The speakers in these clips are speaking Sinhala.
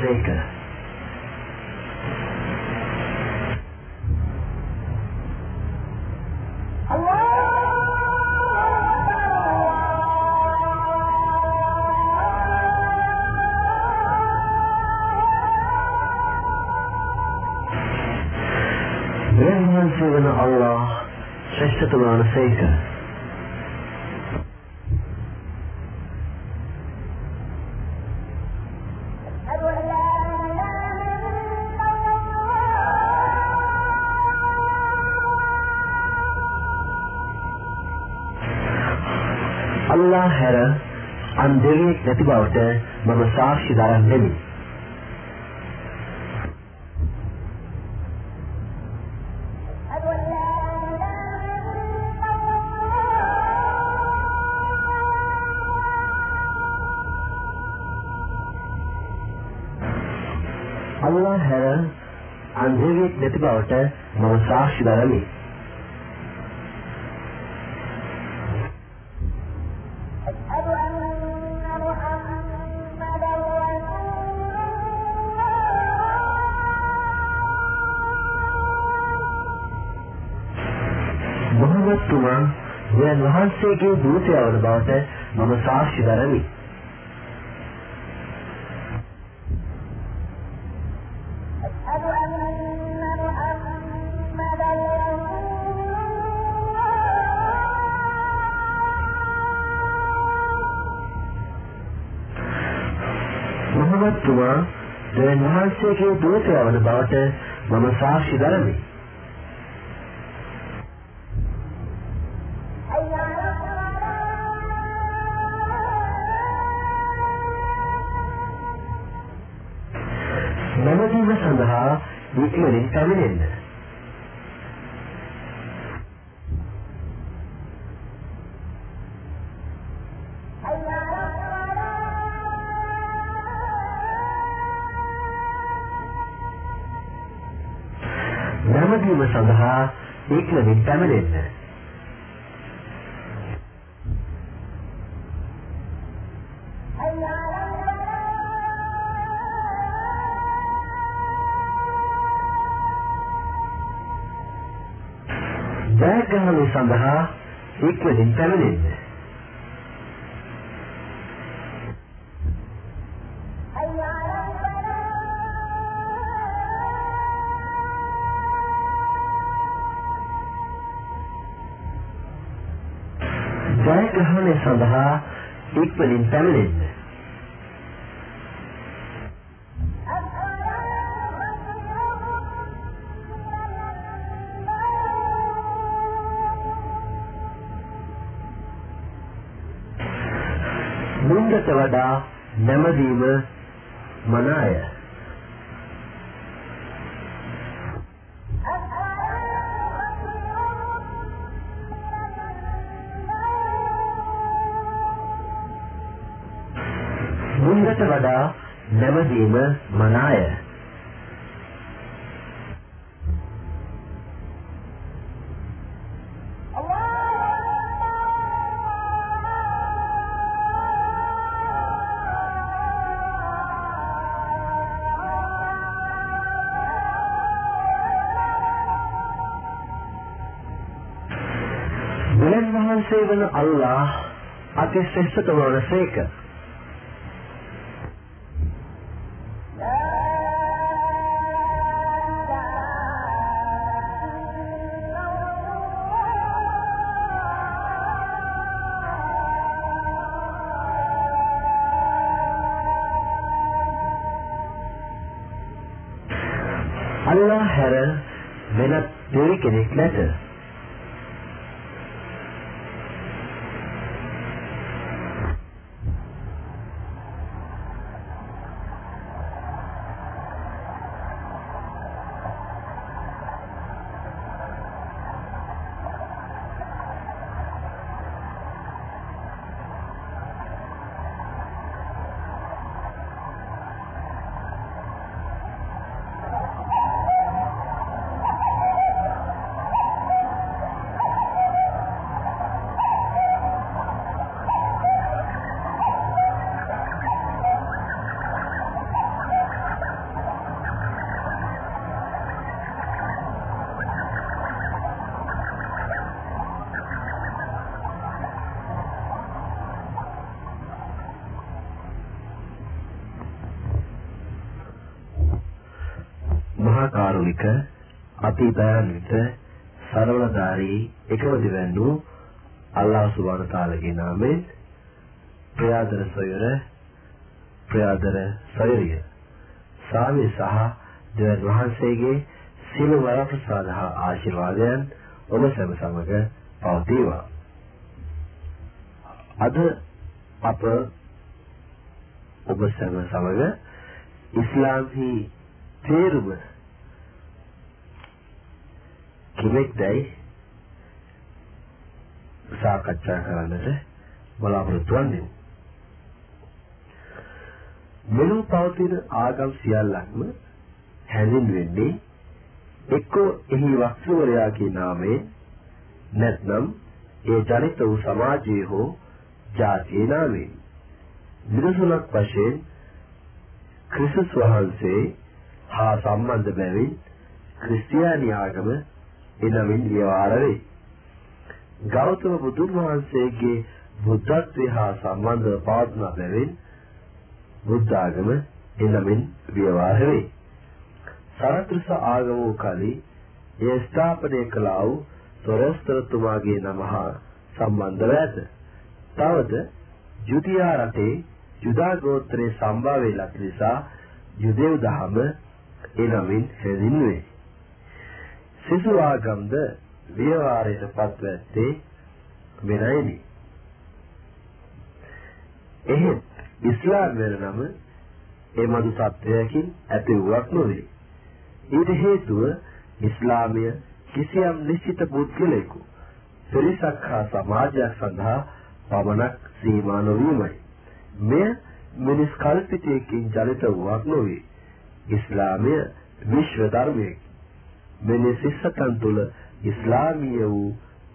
ශ්‍රේෂ්ඨතම වනසේක. වහන්සේ වන අල්ලාහ් ශ්‍රේෂ්ඨතම දෙවියෙක් නැති බවට මම සාක්ෂි දරන්නෙමි. අල්ලා හැර අන් දෙවියෙක් නැති බවට මම සාක්ෂි දරමි. මොහොමත්තුමා දෙයන් වහන්සේගේ දූතයා වන බවට මම සාක්ෂි දරමි. මොහොමත්තුමා දෙයන් වහන්සේගේ දූතයා වන බවට මම සාක්ෂි දරමි. ඉක්මනින් පැමිණෙන්න. ජයග්‍රහණය සඳහා ඉක්මනින් පැමිණෙන්න. ඉක්මනින් පැමිණෙන්න. මුන්දට වඩා නැමදීම මනාය. මුන්දට වඩා නැමදීම මනාය. බුදුන් වහන්සේ වන අල්ලාහ් අති ශ්‍රේෂ්ඨතම වනසේක. මහාකාරුණික අති දයාන්විත සරවලධාරී එකම දිවැන්නු අල්ලාහ් සුබ්හානහු තාලාගේ නාමයෙන් ප්‍රයාදර සොයර ප්‍රයාදර සොයරිය. සාමි සහ දෙවන් වහන්සේගේ සියලු වරප්‍රසාද හා ආශිර්වාදයන් ඔබ සැම සමග පවතිවා. අද අප ඔබ සැම සමග ඉස්ලාම්හි තේරුම කෙනෙක්දයි සාකච්ඡා කරන්නට බලාපොරොත්තු වෙන්නේ. මෙලොව පවතින ආගම් සියල්ලක්ම හැඳින්වෙන්නේ එක්කෝ එහි වස්තුවරයාගේ නාමයෙන් නැත්නම් ඒ ජනිත වූ සමාජයේ හෝ ජාතියේ නාමයෙන් නිරසුලක් වශයෙන් ක්‍රිස්තුස් වහන්සේ හා සම්බන්ධ බැවින් ක්‍රිස්තියානි ආගම එනමින් විවහාර වේ. ගෞතම බුදුන් වහන්සේගේ බුද්ධත්වය හා සම්බන්ධව පවත්න බැවින් බුද්ධ ආගම එනමින් විවහාර වේ. සරත්‍රස ආගම වූ කලී එය ස්ථාපනය කළා වූ තොරස්තරතුමාගේ නම හා සම්බන්ධව ඇත. තවද ජුදියා රටේ ජුදා ගෝත්‍රයේ සම්භාවය ලක් නිසා යුදෙව් දහම එනමින් හැඳින්වේ. සිසු ආගම්ද විවරයට පත්ව ඇත්තේ මෙරයිනි. එහෙත් ඉස්ලාම් වෙන නම එමදු සත්‍යයකින් ඇති වූවක් නොවේ. ඊට හේතුව ඉස්ලාමය කිසියම් නිශ්චිත පුද්ගලයෙකු පිරිසක් හා සමාජයක් සඳහා පමණක් සීමා නොවීමයි. මෙය මිනිස් කල්පිතයකින් ජනිත වූවක් නොවේ. ඉස්ලාමය විශ්ව ධර්මයකි. මෙලෙස සිස්සතන් තුළ ඉස්ලාමීය වූ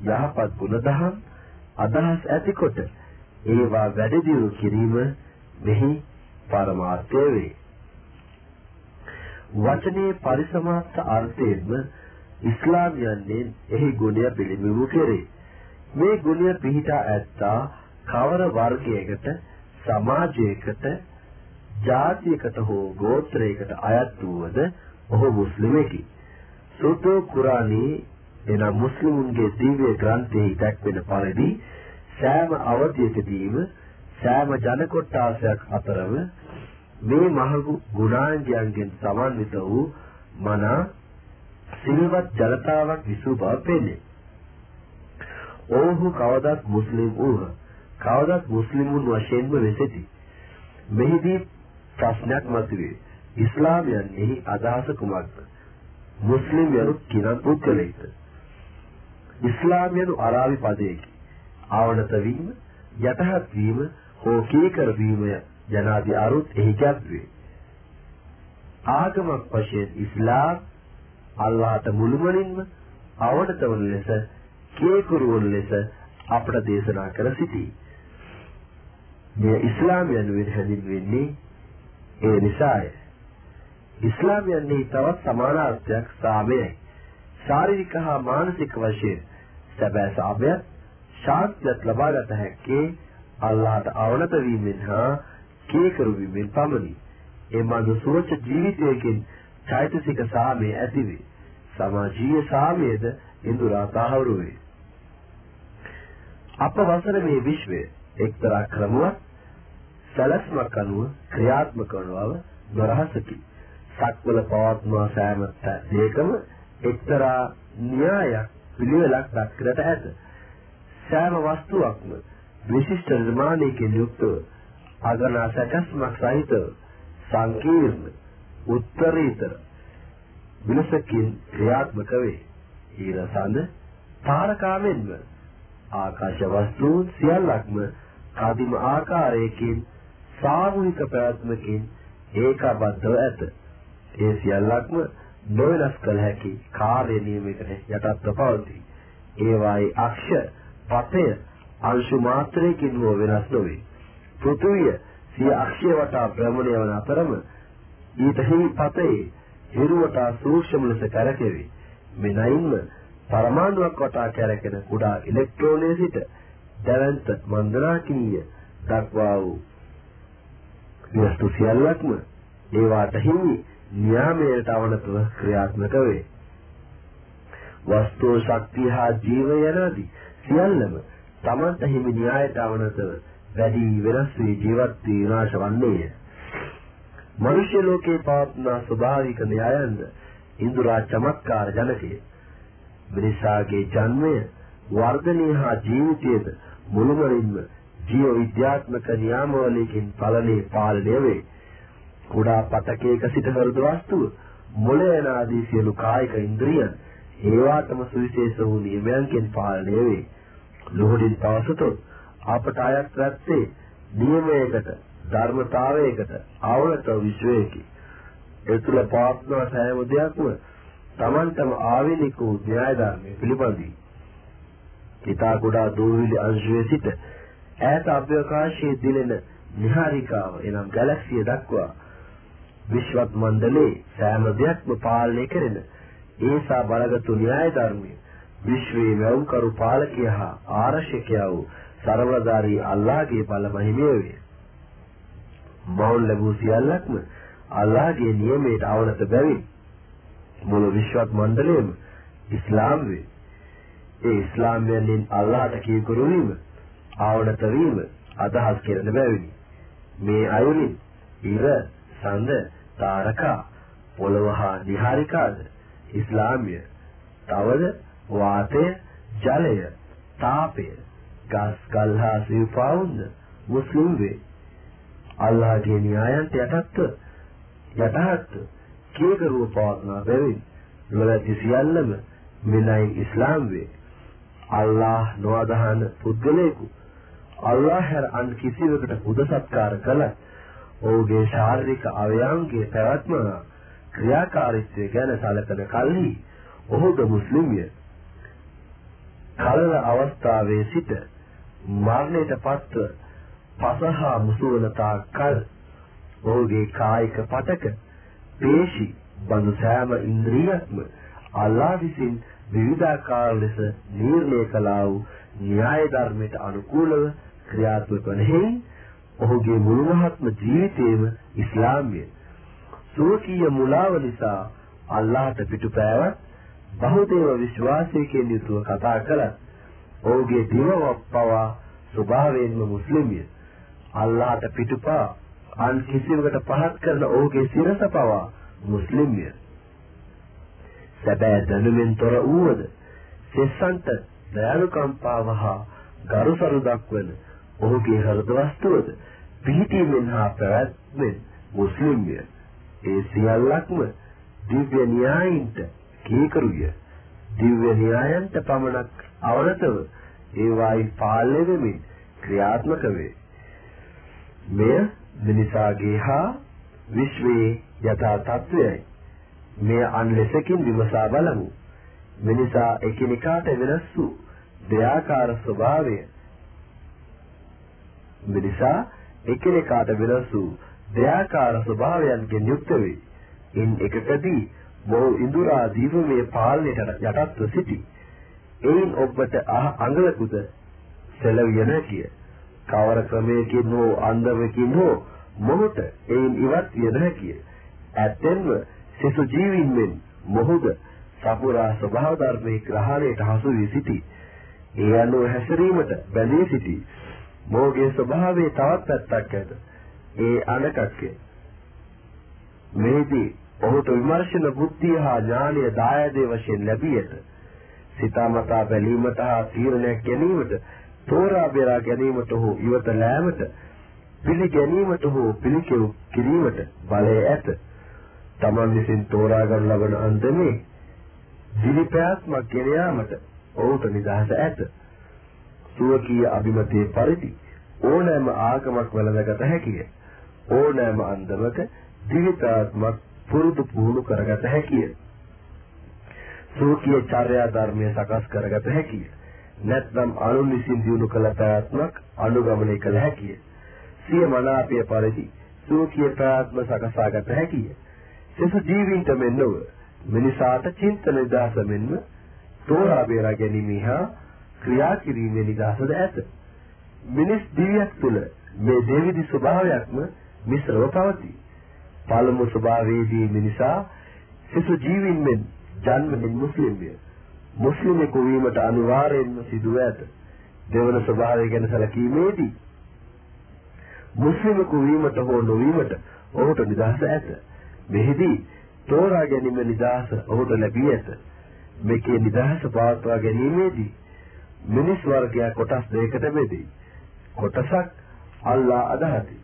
යහපත් ගුණදහම් අදහස් ඇතිකොට ඒවා වැඩි දියුණු කිරීම මෙහි පරමාර්ථය වේ. වචනේ පරිසමාප්ත අර්ථයෙන්ම ඉස්ලාම් යන්නේ එහි ගුණය පිළිඹු කෙරේ. මේ ගුණය පිහිටා ඇත්තා කවර වර්ගයකට සමාජයකට ජාතියකට හෝ ගෝත්‍රයකට අයත් වූවද ඔහු මුස්ලිමෙකි. සූතෝ කුරානී එනම් මුස්ලිමුන්ගේ දිව්‍ය ග්‍රන්ථයේ දැක්වෙන පරිදි සෑම අවධියකදීම සෑම ජන කොට්ටාසයක් අතරම මේ මහඟු ගුණාංගයන්ගෙන් සමන්විත වූ මන සිල්වත් ජනතාවක් විසූ බව පෙනේ. ඔවුහු කවදත් මුස්ලිම් වූහ. කවදත් මුස්ලිමුන් වශයෙන්ම වෙසෙති. මෙහිදී ප්‍රශ්නයක් මතුවේ. ඉස්ලාමයන්හි අදහස කුමක්ද? මුස්ලිම් යනු කිනම් පුද්ගලයෙක්. ඉස්ලාම් යනු අරාබි පදයකි. ආවනත වීම, යටහත් වීම, හෝ කීකර වීම යනාදී අරුත් එහි ගැබ්වේ. ආගමක් වශයෙන් ඉස්ලාම් අල්ලාහට මුළුමනින්ම අවනත වන ලෙස කීකරු වන ලෙස අපට දේශනා කර සිටී. මේ ඉස්ලාම් යනුවෙන් හැඳින්වෙන්නේ ඒ නිසාය. ඉස්ලාම් යන්නේ තවත් සමානාර්ථයක් සාමයයි. ශාරීරික හා මානසික වශයෙන් සැබෑ සාමයක් ශාන්තියක් ලබාගත හැක්කේ අල්ලාහට අවනත වීමෙන් හා කීකරු වීමෙන් පමණි. ඒ මඳු සුවච ජීවිතයකින් චෛතසික සාමය ඇතිවේ. සමාජීය සාමයද ඉන්දුරා තහවුරු වේ. අප වසර මේ විශ්වය එක්තරා ක්‍රමවත් සැලැස්මක් අනුව ක්‍රියාත්මක වන බව නොරහසකි. සක්වල පවත්නා සෑම දෙයකම එක්තරා න්‍යායක් පිළිවෙලක් දක්කරට ඇත. සෑම වස්තුවක්ම විශිෂ්ට නිර්මාණයකින් යුක්තව අගනා සැකස්මක් සහිතව සංකීර්ණ උත්තරීතර විලසකින් ක්‍රියාත්මක වේ. ඊරසඳ තාරකාවෙන්ම ආකාශ වස්තුන් සියල්ලක්ම ආදිම ආකාරයකින් සාමූහික ප්‍රයත්නකින් ඒකබද්ධව ඇත. ඒ සියල්ලක්ම නොවෙනස් කළ හැකි කාර්ය නියමයකට යටත්ව පවතී. ඒවායේ අක්ෂ, පතය අංශු මාත්‍රයකින් හෝ වෙනස් නොවේ. පෘථුවිය සිය අක්ෂය වටා භ්‍රමණය වන අතරම ඊට හිමි පතේ හිරු වටා සූක්ෂම ලෙස කැරකෙවි. මෙනයින්ම පරමාණුවක් වටා කැරකෙන කුඩා ඉලෙක්ට්‍රෝනයේ සිට දැවැන්ත මන්දනාකිනිය දක්වා වූ වස්තු සියල්ලක්ම ඒවාට හිමි න්‍යාමයට අවනතව ක්‍රියාත්මක වේ. වස්තු ශක්තිය හා ජීවය යනාදී සියල්ලම තමන්ට හිමි න්‍යායට අවනතව වැඩි වෙනස් වී ජීවත් වී විනාශ වන්නේය. මනුෂ්‍ය ලෝකේ පවත්නා ස්වභාවික න්‍යායන්ද ඉන්ද්‍රා චමත්කාර ජනකය. මිනිසාගේ ජන්මය වර්ධනය හා ජීවිතයේද මුළුමනින්ම ජීව විද්‍යාත්මක නියාමවලකින් පලනේ පාලනය වේ. කුඩා පතකයක සිට හෘද වස්තුව මොළයන ආදී සියලු කායික ඉන්ද්‍රියන් ඒවාටම සුවිශේෂ වූ නියමයන්ගෙන් පාලනය වේ. ලෝහදින් පවසතොත් අපට අයත් රැත්තේ නියමයකට ධර්මතාවයකට ආවනත විශ්වයකි. ඒ තුළ පවත්වන සෑම දෙයක්ම Tamanටම ආවේනික වූ න්‍යාය ධර්මයේ පිළිපදී. ඊතා කුඩා දූවිලි අංශයේ සිට ඈත අභ්‍යවකාශයේ දිලෙන නිහාරිකාව එනම් ගැලැක්සිය දක්වා විශ්වත් මණ්ඩලේ සෑම දෙයක්ම පාලනය කරන ඒසා බලගතු න්‍යාය ධර්මයේ විශ්වයේ වැවුම්කරු පාලකයා හා ආරක්ෂකයා වූ ਸਰවදාරී අල්ලාහගේ බල මහිමය වේ. මෞල් ලැබූ සියල්ලක්ම අල්ලාහගේ නියමයට අවනත බැවින් මුළු විශ්වත් මණ්ඩලයම ඉස්ලාම් වේ. ඒ ඉස්ලාමයෙන් අල්ලාහට කීකරු වීම ආවනත වීම අදහස් කරන බැවිනි. මේ අයුරින් ඉර සඳ තාරකා පොළව හා නිහාරිකාද ඉස්ලාමීය තවද වාතය ජලය තාපය ගස් ගල් හා සිව්පාවුන්ද මුස්ලිම් වේ. අල්ලාහගේ න්‍යායන්ට යටත්ව යටහත් කීකරුව පවත්නා බැවින් ලොවැති සියල්ලම මෙලයි ඉස්ලාම් වේ. අල්ලාහ් නොඅදහන පුද්ගලයෙකු අල්ලාහ් හැර අන් කිසිවකට පුද සත්කාර කළත් ඔහුගේ ශාරීරික අවයවන්ගේ පැවැත්ම ක්‍රියාකාරීත්වය ගැන සැලකන කල්හි ඔහුද මුස්ලිම්ය. කලල අවස්ථාවේ සිට මරණයට පත්ව පසහා මුසුවන තාක්කල් ඔහුගේ කායික පතක පේශි බඳු සෑම ඉන්ද්‍රියක්ම අල්ලා විසින් විවිධාකාර ලෙස නිර්ණය කළා වූ න්‍යාය ධර්මයට අනුකූලව ක්‍රියාත්මක වන හේයින් ඔහුගේ මුළුමහත්ම ජීවිතේම ඉස්ලාම්ය. සෝකීය මුලාව නිසා අල්ලාහට පිටුපෑවත් බහුදේව විශ්වාසයකින් යුතුව කතා කළත් ඔහුගේ දිවව පවා ස්වභාවයෙන්ම මුස්ලිම්ය. අල්ලාහට පිටුපා අන් කිසිවකට පහත් කරන ඔහුගේ සිරස පවා මුස්ලිම්ය. සැබෑ දැනුමෙන් තොර වූවද සෙස්සන්ට දයාලුකම්පාව හා ගරුසරු දක්වන ඔහුගේ හෘද වස්තුවද පිහිටීමෙන් හා පැවැත්මෙන් මුස්ලිම්ය. ඒ සියල්ලක්ම දිව්‍ය න්‍යායින්ට කීකරුය. දිව්‍ය න්‍යායන්ට පමණක් අවනතව ඒවායි පාලනය වෙමින් ක්‍රියාත්මක වේ. මෙය මිනිසාගේ හා විශ්වයේ යථා තත්වයයි. මෙය අන් ලෙසකින් විමසා බලමු. මිනිසා එකිනෙකාට වෙනස් වූ දෙයාකාර ස්වභාවය මිනිසා එකිනෙකාට වෙනස් වූ දෙයාකාර ස්වභාවයන්ගෙන් යුක්ත වේ. ඉන් එකකදී මොහු ඉඳුරා දීපමේ පාලනයට යටත්ව සිටි. එයින් ඔබට අඟලකුද සැලවිය නැකිය. කවර ක්‍රමයකින් හෝ අන්දමකින් හෝ මොහොත එයින් ඉවත් විය නොහැකිය. ඇත්තෙන්ම සිසු ජීවීන් මෙන් මොහුද සපුරා ස්වභාව ධර්මයේ ග්‍රහණයට හසු වී සිටි. ඒ අනුව හැසිරීමට බැඳී සිටි. මොහුගේ ස්වභාවයේ තවත් පැත්තක් ඇත. ඒ අනකක්ය. මේදී ඔහුට විමර්ශන බුද්ධිය හා ඥානීය දායදේ වශයෙන් ලැබී ඇත. සිතාමතා බැලීමට හා තීරණයක් ගැනීමට, තෝරා බේරා ගැනීමට හෝ ඉවත ලෑමට, පිළිගැනීමට හෝ පිළිකෙව් කිරීමට බලය ඇත. තමන් විසින් තෝරා ගන්න ලබන අන්දමේ දිලිපෑත්මක් ගෙන යාමට ඔහුට නිදහස ඇත. සුවකීය අභිමතයේ පරිදි ඕනෑම ආගමක් වැළඳගත හැකිය. ඕනෑම අන්දමක දිවිතාත්මක් පුරුදු පුහුණු කරගත හැකිය. සුවකීය චර්යා ධර්මයේ සකස් කරගත හැකිය. නැත්නම් අනුන් විසින් දිනු කළ ප්‍රයත්නක් අනුගමනය කළ හැකිය. සිය මනාපය පරිදි සුවකීය ප්‍රයත්න සකසාගත හැකිය. සෙසු ජීවින්ට මෙන්නව මිනිසාට චින්තන නිදහස මෙන්ම තෝරා බේරා ගැනීම හා ක්‍රියා කිරීමේ නිදහසද ඇත. මිනිස් දිවියක් තුළ මේ දෙවිදි ස්වභාවයක්ම මිශ්‍රව පවතී. පළමු ස්වභාවයේදී මිනිසා සිසු ජීවීන් මෙන් ජන්මෙන් මුස්ලිම්ය. මුස්ලිමෙකු වීමට අනිවාර්යයෙන්ම සිදුව ඇත. දෙවන ස්වභාවය ගැන සැලකීමේදී මුස්ලිමෙකු වීමට හෝ නොවීමට ඔහුට නිදහස ඇත. මෙහිදී තෝරා ගැනීම නිදහස ඔහුට ලැබී ඇත. මේකේ නිදහස පවත්වා ගැනීමේදී මිනිස් වර්ගයා කොටස් දෙකකට බෙදේ. කොටසක් අල්ලා අදහති.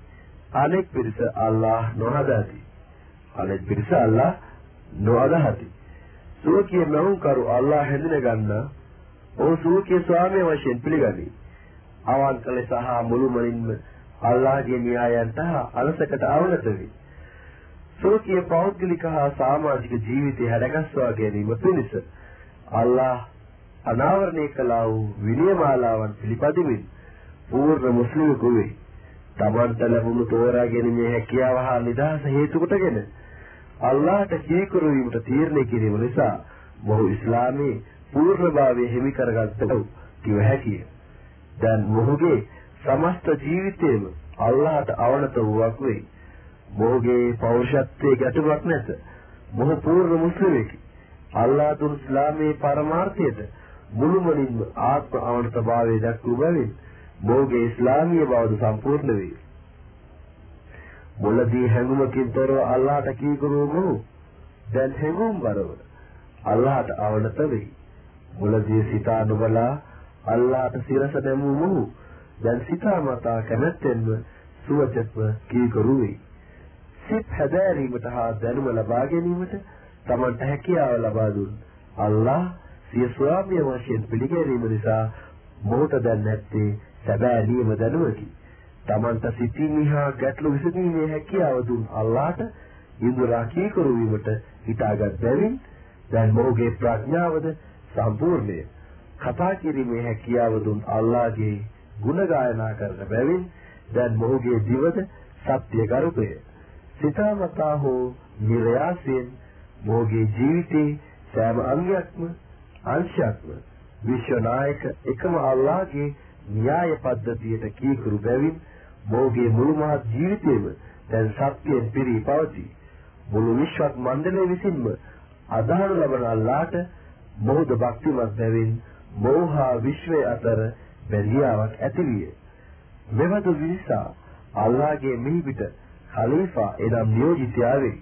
අනෙක් පිරිස අල්ලා නොඅදහති. අනෙක් පිරිස අල්ලා නොඅදහති. සුවකීය මවුන්කරු අල්ලා හැඳින ගන්නා ඔහු සුවකීය ස්වාමීය වශයෙන් පිළිගනී. අවන්කල සහ මුළුමනින්ම අල්ලාහගේ න්‍යායන්ට අලසකට අවනත වේ. සෝකීය පෞද්ගලික හා සමාජික ජීවිතය හැඩගස්වා ගැනීම පිණිස අල්ලාහ් අනාවරණය කළා වූ විනයමාලාවන් පිළිපදිමින් පූර්ණ මුස්ලිමෙකු වේ. තමන්ට ලැබුණු තෝරා ගැනීමේ හැකියාව හා නිදහස හේතු කොටගෙන අල්ලාහට කීකරු වීමට තීරණය කිරීම නිසා මොහු ඉස්ලාමයේ පූර්ණභාවය හිමි කරගත්තව කිව හැකිය. දැන් මොහුගේ සමස්ත ජීවිතේම අල්ලාහට අවනත වූවක් වෙයි. මොහුගේ පෞරුෂත්වයේ ගැටුමක් නැත. මොහු පූර්ණ මුස්ලිමෙකි. අල්ලාහ දුන් ඉස්ලාමයේ පරමාර්ථයට මුළුමනින්ම ආත්ම අවනතභාවය දක්වූ බැවින් මොහුගේ ඉස්ලාමීය බවද සම්පූර්ණ වේ. මුලදී හැඟුමකින් තොරව අල්ලාහට කීකරුව මොහු දැන් හැඟුම් බරව අල්ලාහට අවනත වෙයි. මුලදී සිතා නොබලා අල්ලාහට සිරස දැමූ මොහු දැන් සිතාමතා කැමැත්තෙන්ම සුවචත්ව කීකරු වේ. සිත් හැදෑරීමට හා දැනුම ලබා ගැනීමට තමන්ට හැකියාව ලබා දුන් අල්ලාහ් සිය ස්වාමිය වශයෙන් පිළිගැනීම නිසා මොහොත දැන් නැත්තේ සැබෑ නියම දැනුමකි. තමන්ට සිතින් හා ගැටලු විසඳීමේ හැකියාව දුන් අල්ලාහට ඉඳුරා කීකරු වීමට හිතාගත් බැවින් දැන් මොහුගේ ප්‍රඥාවද සම්පූර්ණය. කතා කිරීමේ හැකියාව දුන් අල්ලාහගේ ගුණ ගායනා කරන බැවින් දැන් මොහුගේ දිවද සත්‍ය ගරුකය. සිතාමතා හෝ නිර්යාසයෙන් මොහුගේ ජීවිතේ සෑම අංගයක්ම අංශයක්ම විශ්වනායක එකම අල්ලාහගේ න්‍යාය පද්ධතියට කීකරු බැවින් මොහුගේ මුළු මහත් ජීවිතේම දැන් සත්‍යයෙන් පිරී පවතී. මුළු විශ්වත් මණ්ඩලය විසින්ම අදහනු ලබන අල්ලාහට මොහුද භක්තිමත් බැවින් මෝහා විශ්වය අතර බැඳියාවක් ඇතිවිය. මෙවදු විසා අල්ලාහගේ මිහිපිට ඛලීෆා එනම් නියෝජිතයා වේ.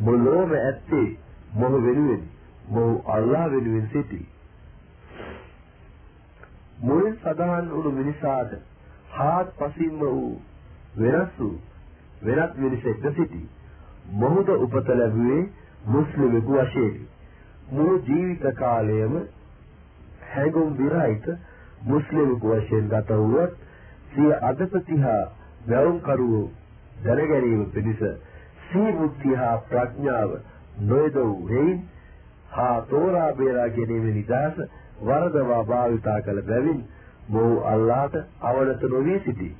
මුලෝම ඇත්තේ මොහු වෙනුවෙන් මොහු අල්ලාහ වෙනුවෙන් සිටී. මුලින් සදාන් වුණු මිනිසාට හාත් පසින්ම වූ වෙනස් වූ වෙනත් මිනිසෙක්ද සිටී. මොහුද උපත ලැබුවේ මුස්ලිමෙකු වශයෙන්. මුළු ජීවිත කාලයම හැඟුම් විරහිත මුස්ලිමෙකු වශයෙන් ගත වුවත් සිය අදපති හා වැවුම්කරුවෝ දැනගැනීම පිණිස සී බුද්ධිය හා ප්‍රඥාව නොයදවූ හේයින් හා තෝරා බේරා ගැනීම නිදාස වරදවා භාවිතා කළ බැවින් මොහු අල්ලාහට අවනත නොවී සිටී.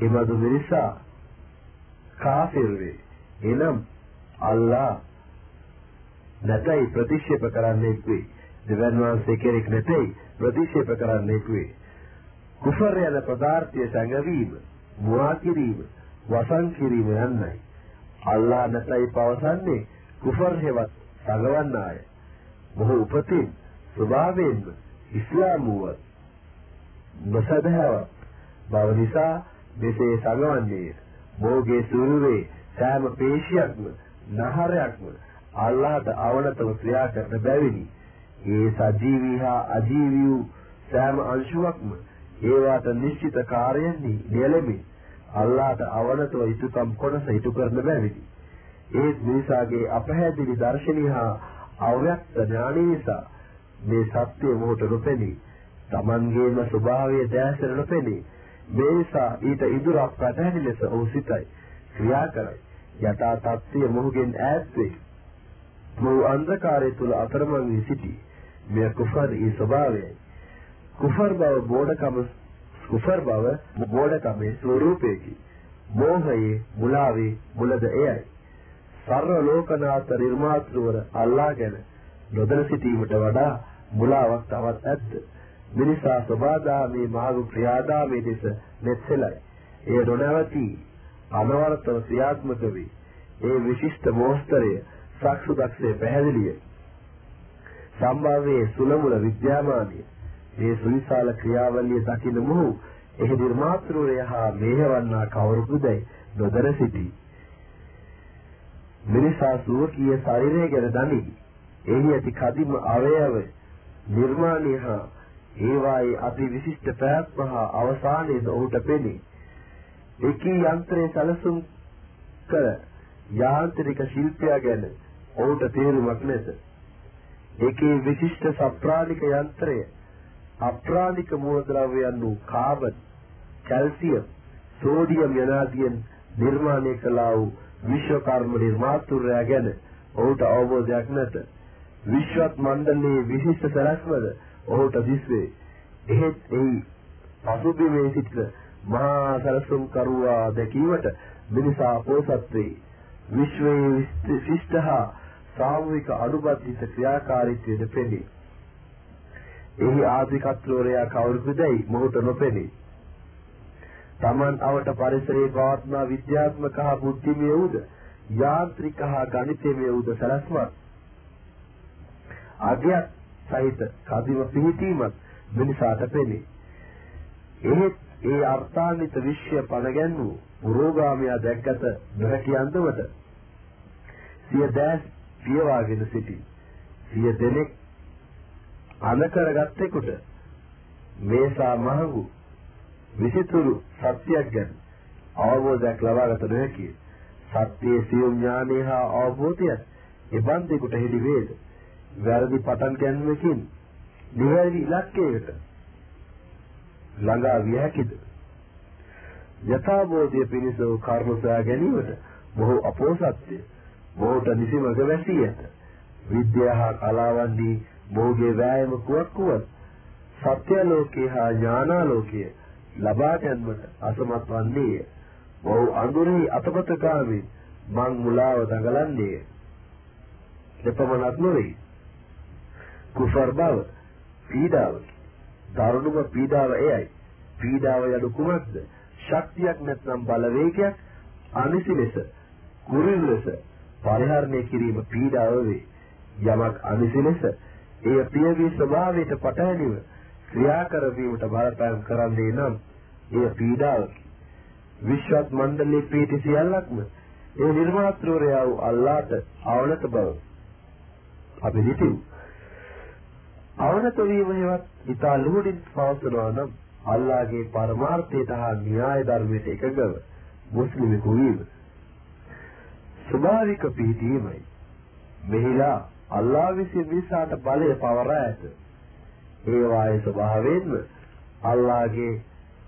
එමදු මිනිසා කාෆිර් වේ. එනම් අල්ලාහ නැතයි ප්‍රතික්ෂේප කරන්නේ වේ. දෙවන් වහන්සේ කෙනෙක් නැtei ප්‍රතික්ෂේප කරන්නේ කුවේ. කුෆර් යන පදාර්ථය සංගවීම, මුවා කිරීම, වසන් කිරීම යන්නයි. අල්ලා නැතයි පවසන්නේ කුෆර් හේවත් සංගවන්නාය. මොහු උපතින් ස්වභාවයෙන්ම ඉස්ලාම් වූවත් නොසදහව බව නිසා මෙසේ සංගවන්නේ මොහුගේ සූරුවේ සෑම පේශියක්ම නහරයක්ම අල්ලාහට අවනතව ක්‍රියා කරන බැවිනි ඒ සජීවී හා අජීවී වූ සෑම අංශුවක්ම ඒවාට නිශ්චිත කාර්යයන්හි නියැලෙමින් අල්ලාහට අවනතව යුතුයකම් කොනස ඉටු කරන බැවිනි. ඒ මිනිසාගේ අපහැදිලි දර්ශනීය හා අව්‍යක්ත ඥානය නිසා මේ සත්‍ය මොහොත නොපෙනී Tamanගේම ස්වභාවය දැසෙර නොපෙනී මේ නිසා ඊට ඉදුරක් පැහැදිලි ලෙස ඔහු සිතයි ක්‍රියා කරයි යථා තත්ත්වය මොහුගෙන් ඈත් වේ. මොහු අන්ධකාරය තුල අතරමං වී සිටී. මෙය කුෆර් ඊ ස්වභාවයයි. කුෆර් බව බෝඩකම කුෆර් බව බෝඩකමේ ස්වરૂපයකි. මෝහයේ මුලාවේ මුලද එයයි. සර්ව ලෝකනාථ නිර්මාතෘවර අල්ලා ගැන නොදැන සිටීමට වඩා මුලාවක් තවත් ඇද්ද? මිනිසා සබාදාමේ මාර්ග ක්‍රියාදාමේ දෙස මෙත්සලයි. එය නොනවති අනවරතව ක්‍රියාත්මක වේ. ඒ විශිෂ්ට මෝස්තරය සක්සුදක්ෂයේ පැහැදිලිය. සම්භාවයේ සුලමුල විද්‍යාමානිය මේ සුවිශාල ක්‍රියාවලිය දකින මොහු එහි නිර්මාතෘරය හා මේහවන්නා කවුරුකුදයි නොදර සිටී. මිනිසා සුවකීය ශරීරය ගැන දනි. එහි ඇති කදිම අවයව නිර්මාණය හා ඒවායේ අති විශිෂ්ට ප්‍රයත්න හා අවසානයේද ඔහුට පෙනේ. එකී යන්ත්‍රයේ සැලසුම් කර යාන්ත්‍රික ශිල්පය ගැන ඔහුට තේරුමක් නැත. ඒකේ විශිෂ්ට සප්‍රාණික යන්ත්‍රය අප්‍රාණික මූලද්‍රව්‍යයන් වූ කාබන්, කැල්සියම්, සෝඩියම් යනාදීන් නිර්මාණය කළා වූ විශ්වකර්ම නිර්මාතෘරයා ගැන ඔහුට අවබෝධයක් නැත. විශ්වත් මණ්ඩලයේ විශිෂ්ට සැලැස්මද ඔහුට දිස්වේ. එහෙත් එහි පසුබිමේ සිට මහා සැලසුම් කරුවා දැකීමට මිනිසා පෝසත් වේ. විශ්වයේ විශිෂ්ට හා සාමූහික අනුබද්ධිත ක්‍රියාකාරීත්වයද පෙනේ. එහි ආධිකත්වරයා කවුරුදයි මොහුට නොපෙනේ. Taman අවට පරිසරයේ පවත්නා විද්‍යාත්මක හා බුද්ධිමය වූද? යාන්ත්‍රික හා ගණිතමය වූද සලස්මත් අගයක් සහිත කදිම පිහිටීමක් මිනිසාට පෙනේ. එහෙත් ඒ අර්ථාන්විත විශ්ය පනගැන්වූ පුරෝගාමයා දැක්කත නොහැකි අන්දමට සිය දැස් පියවාගෙන සිටි. සිය දෙනෙක් අනකරගත්තෙකුට මේසා මහඟු විසිතුරු සත්‍යයක් ගැන අවබෝධයක් ලබාගත නොහැකිය. සත්‍යයේ සියුම් ඥානය හා අවබෝධයත් එබන්දෙකුට හෙළි වේද. වැරදි පටන් ගැනීමකින් නිවැරදි ඉලක්කයකට ළඟා විය හැකිද? යථාබෝධය පිණිස වූ කර්ම සොයා ගැනීමට බොහෝ අපෝසත්ය. බොහෝට නිසිමඟ වැසී ඇත. විද්‍යාව හා කලාවන්හි බොහෝගේ වෑයම කුවක්කුවත් සත්‍ය ලෝකේ හා ඥානාලෝකයේ ලබා ගැනීමට අසමත් වන්නේය. වහු අඳුරෙහි අතපත කාමේ මං මුලාව දඟලන්නේය. දෙපමණක් නොවේ. කුසර් බව පීඩාව දරුණුම පීඩාව එයයි. පීඩාව යනු කුමක්ද? ශක්තියක් නැත්නම් බලවේගයක් අනිසි ලෙස කුරින් ලෙස පරිහරණය කිරීම පීඩාව වේ. යමක් අනිසි ලෙස එය පියවි ස්වභාවයට පටහැනිව ක්‍රියා කරවීමට බලපෑම් කරන්නේ නම් එය පීඩාවකි. විශ්වත් මණ්ඩලයේ පිහිටි සියල්ලක්ම ඒ නිර්මාත්‍රවරයා වූ අල්ලාහට අවනත බව අපි හිතමු. අවනත වීම හේවත් ඊතා ලුහුඩින් පවසනවා නම් අල්ලාහගේ පරමාර්ථයට හා න්‍යාය ධර්මයට එකඟව මුස්ලිමෙකු වීම. ස්වභාවික පිහිටීමයි. මෙහිලා අල්ලාහ විසින් විසාට බලය පවරා ඇත. ඒ වායේ ස්වභාවයෙන්ම අල්ලාහගේ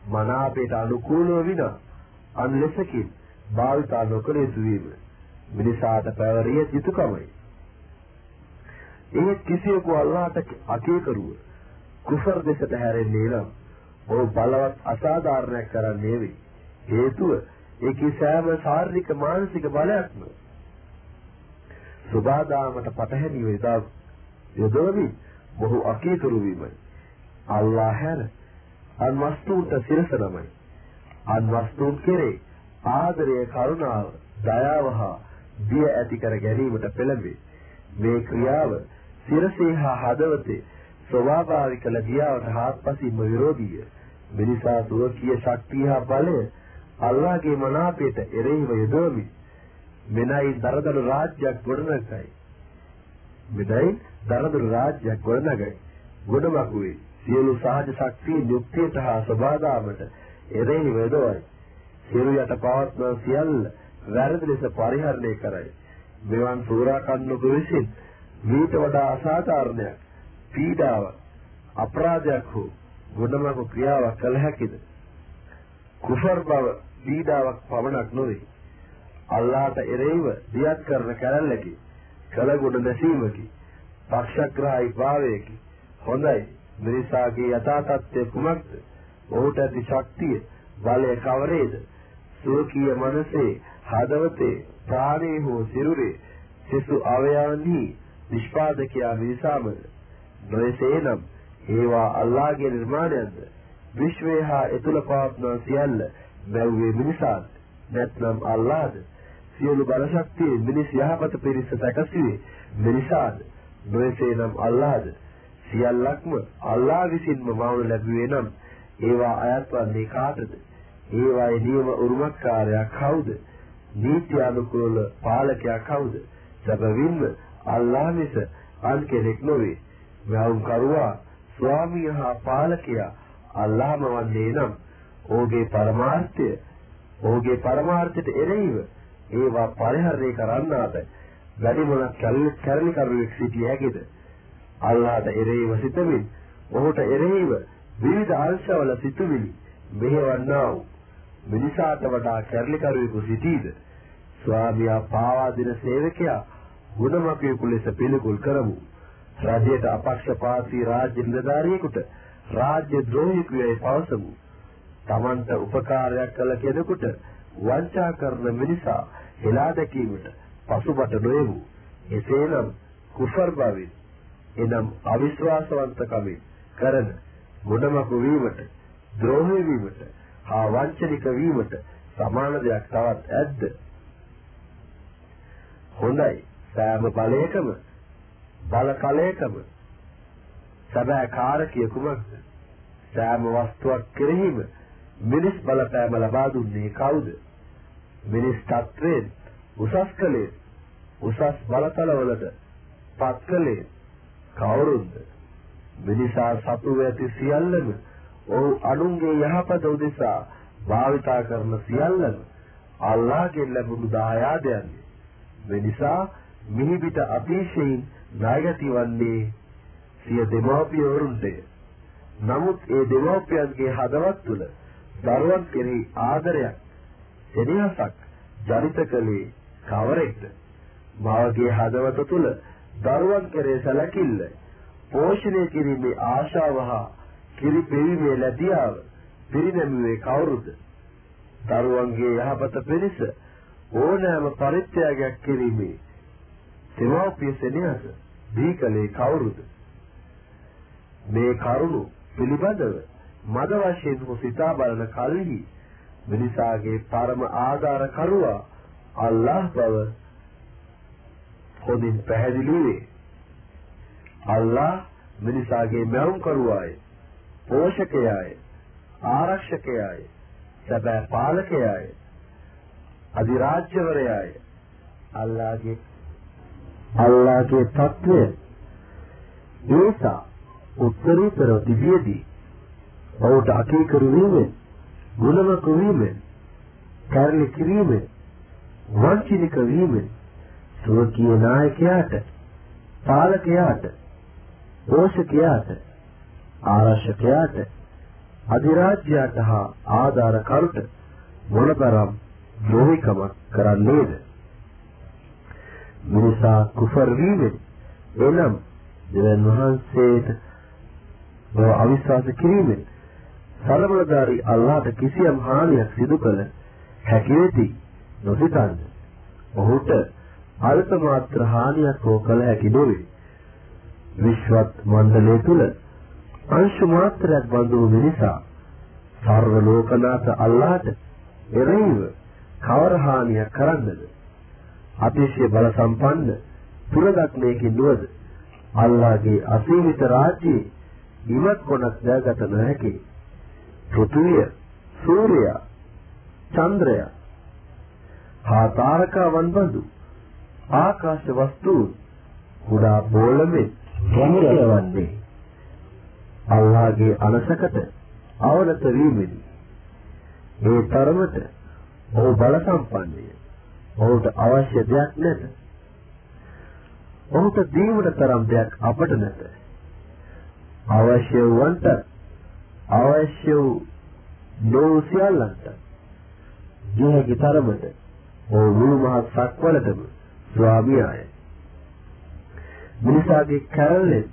මනාපයට අනුකූලව විනා අන්ලෙසකින් භාවිතා නොකළ යුතු වීම මිනිසාට පැවරිය යුතුකමයි. ඒ කිසියෙකු අල්ලාහට අකීකරුව කුෆර් දෙසට හැරෙන්නේ නම් ඔහු බලවත් අසාධාරණයක් කරන්නේ වේ. හේතුව ඒකේ සෑම ශාරීරික මානසික බලයක්ම සුබාදාමට පටහැනි වේදා යොදවමින් බොහෝ අකීකරු වීමයි. අල්ලාහ හැර අන් වස්තුන්ට සිරස නමයි. අන් වස්තුන් කෙරේ ආදරය කරුණාව දයාව හා බිය ඇති කර ගැනීමට පෙළඹේ. මේ ක්‍රියාව සිරසේ හා හදවතේ ස්වභාවික ලැබියාවට හාත්පසින්ම විරෝධීය. මිනිසා සුවකීය ශක්තිය හා බලය අල්ලාහගේ මනාපයට එරෙහිව යොදවමි. මෙනයි දරදරු රාජ්‍යයක් ගොඩනගයි. මෙදයි දරදුරු රාජ්‍යයක් ගොඩනගයි. ගොඩමකුවේ සියලු සහජ ශක්තිය යුක්තියට හා සබාදාමට එරෙහි වේදවයි. සියලු යට පවත්වන සියල්ල වැරදි ලෙස පරිහරණය කරයි. මෙවන් සූරාකන්නක විසින් මීට වඩා අසාධාරණයක් පීඩාව අපරාධයක් හෝ ගොඩමකු ක්‍රියාවක් කළ හැකිද? කුෆර් බව පීඩාවක් පමණක් නොවේ. අල්ලාහට එරෙහිව දියත් කරන කැලැල්ලකි කලගුණ නැසීමකි. පක්ෂග්‍රාහී භාවයකි. හොඳයි. මිනිසාගේ යථා තත්ත්වය කුමක්ද? ඔහුට ඇති ශක්තිය බලය කවරේද? සෝකීය මනසේ හදවතේ ප්‍රාණේ හෝ සිරුරේ සිසු අවයවන්හි නිෂ්පාදකයා මිනිසාමද නොයසේනම් ඒවා අල්ලාහගේ නිර්මාණයක්ද? විශ්වය හා එතුල පවත්නා සියල්ල මැව්වේ මිනිසාද? නැත්නම් අල්ලාහද? සියලු බල ශක්තිය මිනිස් යහපත පිරිස සැකසුවේ මිනිසාද? නොයසේනම් අල්ලාහද? සියල්ලක්ම අල්ලාහ විසින්ම මවනු ලැබුවේ නම් ඒවා අයත් වන්නේ කාටද? ඒවායේ නියම උරුමකාරයා කවුද? නීති අනුකූල පාලකයා කවුද? සැබවින්ම අල්ලාහ මිස අන් කෙනෙක් නොවේ. වවුන් කරුවා ස්වාමිය හා පාලකයා අල්ලාහම වන්නේ නම් ඔහුගේ පරමාර්ථය ඔහුගේ පරමාර්ථයට එරෙහිව ඒවා පරිහරණය කරන්නාට වැඩි මොනක් කැරලි කරුවෙක් සිටිය හැකිද? අල්ලාහට එරෙහිව සිතමින් ඔහුට එරෙහිව විවිධ අංශවල සිතුවිලි මෙහෙවන්නා වූ මිනිසාට වඩා කැරලි කරුවෙකු සිටීද? ස්වාමියා පාවා දෙන සේවකයා ගුණමකයෙකු ලෙස පිළිකුල් කරමු. රජයට අපක්ෂපාතී රාජ්‍ය නිලධාරියෙකුට රාජ්‍ය ද්‍රෝහියෙකු යයි පවසමු. Tamanta උපකාරයක් කළ කෙනෙකුට වංචා කරන මිනිසා හෙලා දැකීමට පසුබට නොයමු. එසේනම් කුෆර් බවින් එනම් අවිශ්වාසවන්තකමින් කරන ගුණමක වීමට ද්‍රෝහී වීමට හා වංචනික වීමට සමාන දෙයක් තවත් ඇද්ද? හොඳයි. සෑම බලයකම බල කලයකම සැබෑ කාරකය කුමක්ද? සෑම වස්තුවක් කෙරෙහිම මිනිස් බලපෑම ලබා දුන්නේ කවුද? මිනිස් තත්වයෙන් උසස් කලේ උසස් බලතලවලට පත් කලේ කවුරුන්ද? මිනිසා සතු ඇති සියල්ලම ඔහු අනුන්ගේ යහපත උදෙසා භාවිතා කරන සියල්ලම අල්ලාහ්ගෙන් ලැබුණු දායාදයන්. මිනිසා මිහිබිට අතිශයින් ණයගති වන්නේ සිය දෙමාපියවරුන්ටය. නමුත් ඒ දෙමාපියන්ගේ හදවත් තුළ දරුවන් කෙරෙහි ආදරයක්, සෙනෙහසක් ජනිත කළේ කවරෙක්ද? මාගේ හදවත තුළ දරුවන් කෙරෙහි සැලකිල්ල, පෝෂණය කිරීමේ ආශාව හා කිරි පෙවීමේ ලැබියාව පිරිනැමුවේ කවුරුද? දරුවන්ගේ යහපත පිණිස ඕනෑම පරිත්‍යාගයක් කිරීමේ දෙමාපිය සෙනෙහස දී කලේ කවුරුද? මේ කරුණු පිළිබඳව මද වශයෙන් සිතා බලන කල්හි මිනිසාගේ පරම ආධාර කරුවා අල්ලාහ් බව හොඳින් පැහැදිලි වේ. අල්ලාහ් මිනිසාගේ මැවුම් කරුවාය, පෝෂකයාය, ආරක්ෂකයාය, සැබෑ පාලකයාය, අධිරාජ්‍යවරයාය. අල්ලාහගේ අල්ලාහගේ తත්වය ඒසා උත්තරීතරව තිබියදී ඔහුට අකීකරු වීමෙන් ගුණමක වීමෙන් කර්ණි කිරීමෙන් වංචනික වීමෙන් සුවකීය නායකයාට පාලකයාට පෝෂකයාට ආරක්ෂකයාට අධිරාජ්‍යයට හා ආධාර කරුට මොනතරම් ද්‍රෝහිකමක් කරන්නේද මිනිසා කුෆර් වීමෙන් එනම් දෙවන් වහන්සේට බව අවිශ්වාස කිරීමෙන් සරබලධාරී අල්ලාහට කිසියම් හානියක් සිදු කළ හැකි වෙති නොසිතන්න. ඔහුට අල්ප මාත්‍ර හානියක් හෝ කළ හැකි නොවේ. විශ්වත් මණ්ඩලය තුල අංශු මාත්‍රයක් බඳු මිනිසා සර්ව ලෝකනාථ අල්ලාහට එරෙහිව කවර හානියක් කරන්නද? අතිශය බල සම්පන්න පුරදක්මයකින් නුවද අල්ලාහගේ අසීමිත රාජ්‍යයේ ඉවත් කොනක් දැගත නොහැකි පෘථුවිය සූර්යයා චන්ද්‍රයා හා තාරකාවන් බඳු ආකාශ වස්තු කුඩා බෝලමේ ගැඹුරවන්නේ අල්ලාහගේ අනසකට අවනත වීමෙනි ඒ තරමට ඔහු බල සම්පන්නය ඔහුට අවශ්‍ය දෙයක් නැත. ඔහුට දීමට තරම් දෙයක් අපට නැත. අවශ්‍ය වන්ට අවශ්‍ය වූ සියල්ලන්ට ජීවිතය තරමට ඔහු මුළු මහත් සක්වලටම ස්වාමියාය. මිනිසාගේ කැලලෙන්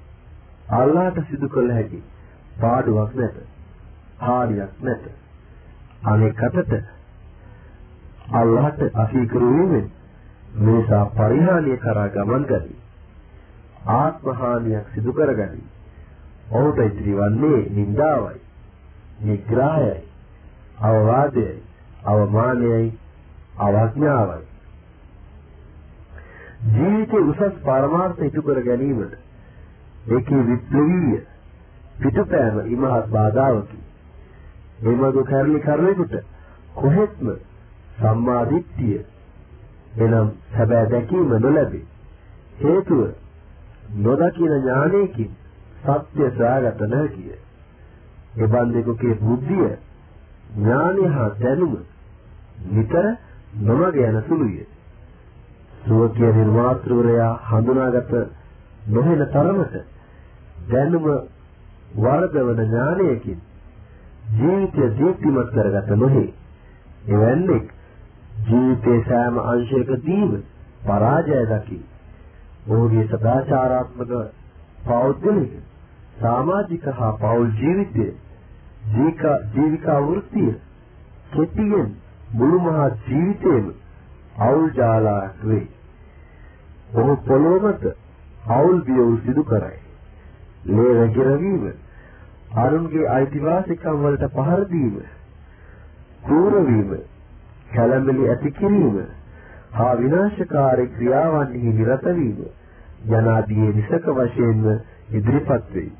අල්ලාහට සිදු කළ හැකි පාඩුවක් නැත. හානියක් නැත. අනෙකටට අල්ලාහට අසීකරු වීමෙන් මේසා පරිහානිය කරා ගමන් කරයි. ආත්ම හානියක් සිදු කරගනි. ඔහුට ඉදිරිවන්නේ නිന്ദාවයි, නිග්‍රහයයි, අවවාදයයි, අවමානයයි, අවඥාවයි. ජීවිතයේ උසස් පරමාර්ථ ඉටු කර ගැනීමට ඒකේ විප්ලවීය පිටුපෑම ඉමහත් බාධාවකි. එමග කර්ලි කරුවෙකුට කොහෙත්ම සම්මා දිට්ඨිය එනම් සැබෑ දැකීම නොලැබේ. හේතුව නොදකින ඥානයකින් සත්‍ය සොයාගත නොහැකිය. එබන්දෙකුගේ බුද්ධිය ඥානය හා දැනුම නිතර නොමග යන සුළුය. සෝකිය නිර්මාතෘවරයා හඳුනාගත නොහෙන තරමට දැනුම වරදවන ඥානයකින් ජීවිතය දීප්තිමත් කරගත නොහේ. එවැන්නේ ජීවිතයේ සෑම අංශයකදීම පරාජය දකි. ඔහුගේ සදාචාරාත්මක පෞද්ගලික සමාජික හා පෞල් ජීවිතය ජීවිකා ජීවිකා වෘත්තිය කෙටියෙන් මුළු මහත් ජීවිතේම අවුල් ජාලාවක් වේ. ඔහු පොළොව මත අවුල් බියවුල් සිදු කරයි. ලේ වැగిරවීම, අරුන්ගේ අයිතිවාසිකම් වලට පහර දීම, කූර වීම, කලබලි ඇති කිරීම, හා විනාශකාරී ක්‍රියාවන්හි නිරත වීම යනාදී විසක වශයෙන්ම ඉදිරිපත් වෙයි.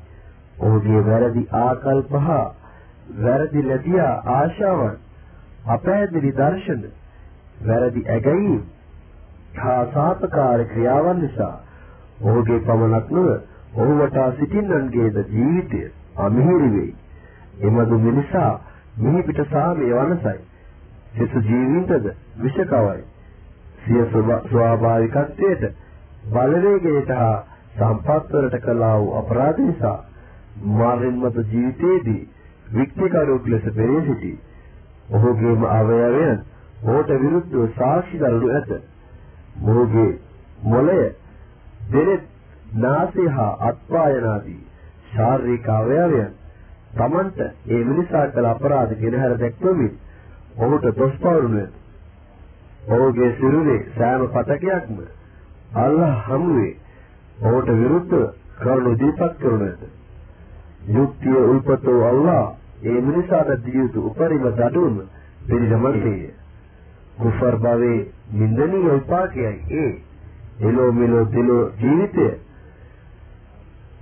ඔහුගේ වැරදි ආකල්ප හා වැරදි ලැබියා ආශාවන් අපැහැදිලි දර්ශන වැරදි ඇගයීම් හා සාපකාර ක්‍රියාවන් නිසා ඔහුගේ පමණක් නොව ඔහු වටා සිටින්නන්ගේද ජීවිතය අමිහිරි වෙයි. එමදු මිනිසා මිහි පිට සාමයේ වනසයි. සිසු ජීවිතද විෂකවයි. සිය ස්වාභාවිකත්වයට බලවේගයට හා සම්පත් වලට කළා වූ අපරාධ නිසා මාරින්මත ජීවිතයේදී වික්තිකරුවෙක් ලෙස පෙනී සිටි. ඔහුගේම අවයවයන් ඔහුට විරුද්ධව සාක්ෂි දරනු ඇත. මොහුගේ මොළය දෙනෙත් නාසය හා අත්පායනාදී ශාරීරික අවයවයන් තමන්ට ඒ මිනිසා කළ අපරාධ ගෙනහැර දැක්වමින් ඔහුට දොස් පවරුණු ඇත. ඔහුගේ සිරුරේ සෑම පතකයක්ම අල්ලාහ් හමුවේ ඔහුට විරුද්ධ කරුණු දීපත් කරනු ඇත. යුක්තිය උල්පතෝ අල්ලාහ් ඒ මිනිසාට දිය යුතු උපරිම දඩුවම පිළිගමන්නේ. කුෆර් භවයේ නින්දනීය විපාකයයි ඒ. එලෝ මෙලෝ දෙලෝ ජීවිතය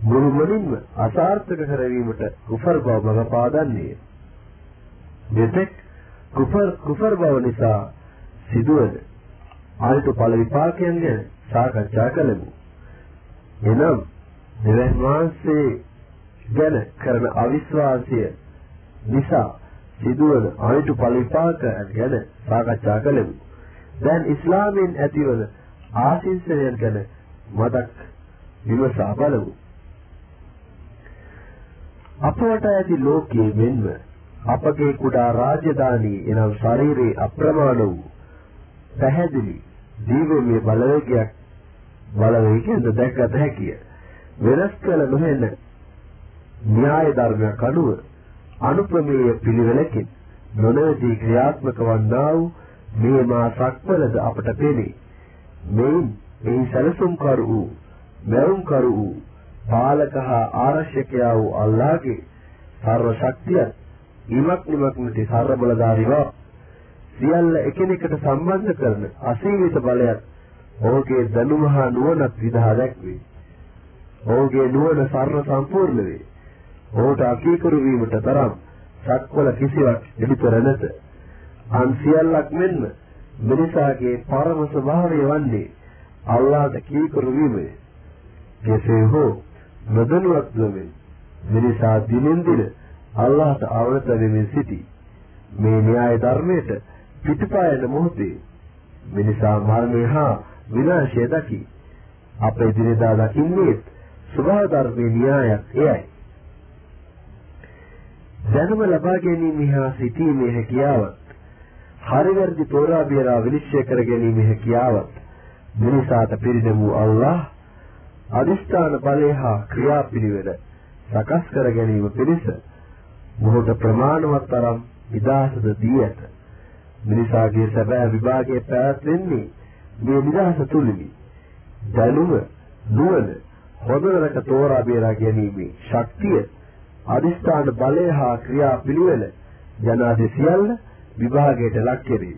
මුළුමනින්ම අසාර්ථක කරවීමට කුෆර් බව මඟ පාදන්නේ. දෙතෙක් කුෆර් කුෆර් බව නිසා සිදුවන ආයත ඵල විපාකයන් ගැන සාකච්ඡා කළෙමු. එනම් දෙවියන් වහන්සේ ගැන කරන අවිශ්වාසය නිසා සිදුවන ආයත ඵල විපාක ගැන සාකච්ඡා කළෙමු. දැන් ඉස්ලාමයෙන් ඇතිවන ආශිර්වාදයන් ගැන මතක් විමසා බලමු. අපවට ඇති ලෝකයේ මෙන්ම අපගේ කුඩා රාජධානී එනම් ශරීරයේ අප්‍රමාණ වූ පැහැදිලි ජීවමය බලවේගයක් බලවේගයෙන් දැක්කත හැකිය. වෙනස් කළ නොහෙන න්‍යාය ධර්මයක් අනුව අනුප්‍රමේය පිළිවෙලකින් නොනවදී ක්‍රියාත්මක වන්නා වූ මේ මා සක්වලද අපට පෙනේ. මෙයින් එහි සැලසුම් කරු වූ, මැවුම් කරු වූ, පාලක හා ආරක්ෂකයා වූ අල්ලාහගේ සර්ව ශක්තිය ඉමක් නිමක් නැති සර්ව බලධාරීවා සියල්ල එකිනෙකට සම්බන්ධ කරන අසීමිත බලයක් ඔහුගේ දැනුම හා නුවණත් විදහා දැක්වේ. ඔහුගේ නුවණ සර්ව සම්පූර්ණ වේ. ඔහුට අකීකරු වීමට තරම් සක්වල කිසිවක් එළිතර නැත. අන් සියල්ලක් මෙන්ම මිනිසාගේ පරම ස්වභාවය වන්නේ අල්ලාහට කීකරු වීමය. කෙසේ හෝ නොදැනුවත්වම මිනිසා දිනෙන් දින අල්ලාහට අවනත වෙමින් සිටී. මේ න්‍යාය ධර්මයට පිටපායන මොහොතේ මිනිසා මරණය හා විනාශය දකි. අප ඉදිරියදා දකින්නේ ස්වභාව ධර්මයේ න්‍යායක් එයයි. දැනුම ලබා ගැනීම හා සිටීමේ හැකියාවත් හරි වැරදි තෝරා බේරා විනිශ්චය කර ගැනීමේ හැකියාවත් මිනිසාට පිරිනමු අල්ලාහ් අදිස්ථාන බලය හා ක්‍රියාපිළිවෙල සකස් කර ගැනීම පිණිස මොහොත ප්‍රමාණවත් තරම් විදාසද දී ඇත. මිනිසාගේ සැබෑ විභාගයේ පැවැත්වෙන්නේ මේ නිදහස තුලිනි. දැනුම නුවණ හොඳ නරක තෝරා බේරා ගැනීමේ ශක්තිය අදිස්ථාන බලය හා ක්‍රියා පිළිවෙල යනාදී සියල්ල විභාගයට ලක් කෙරේ.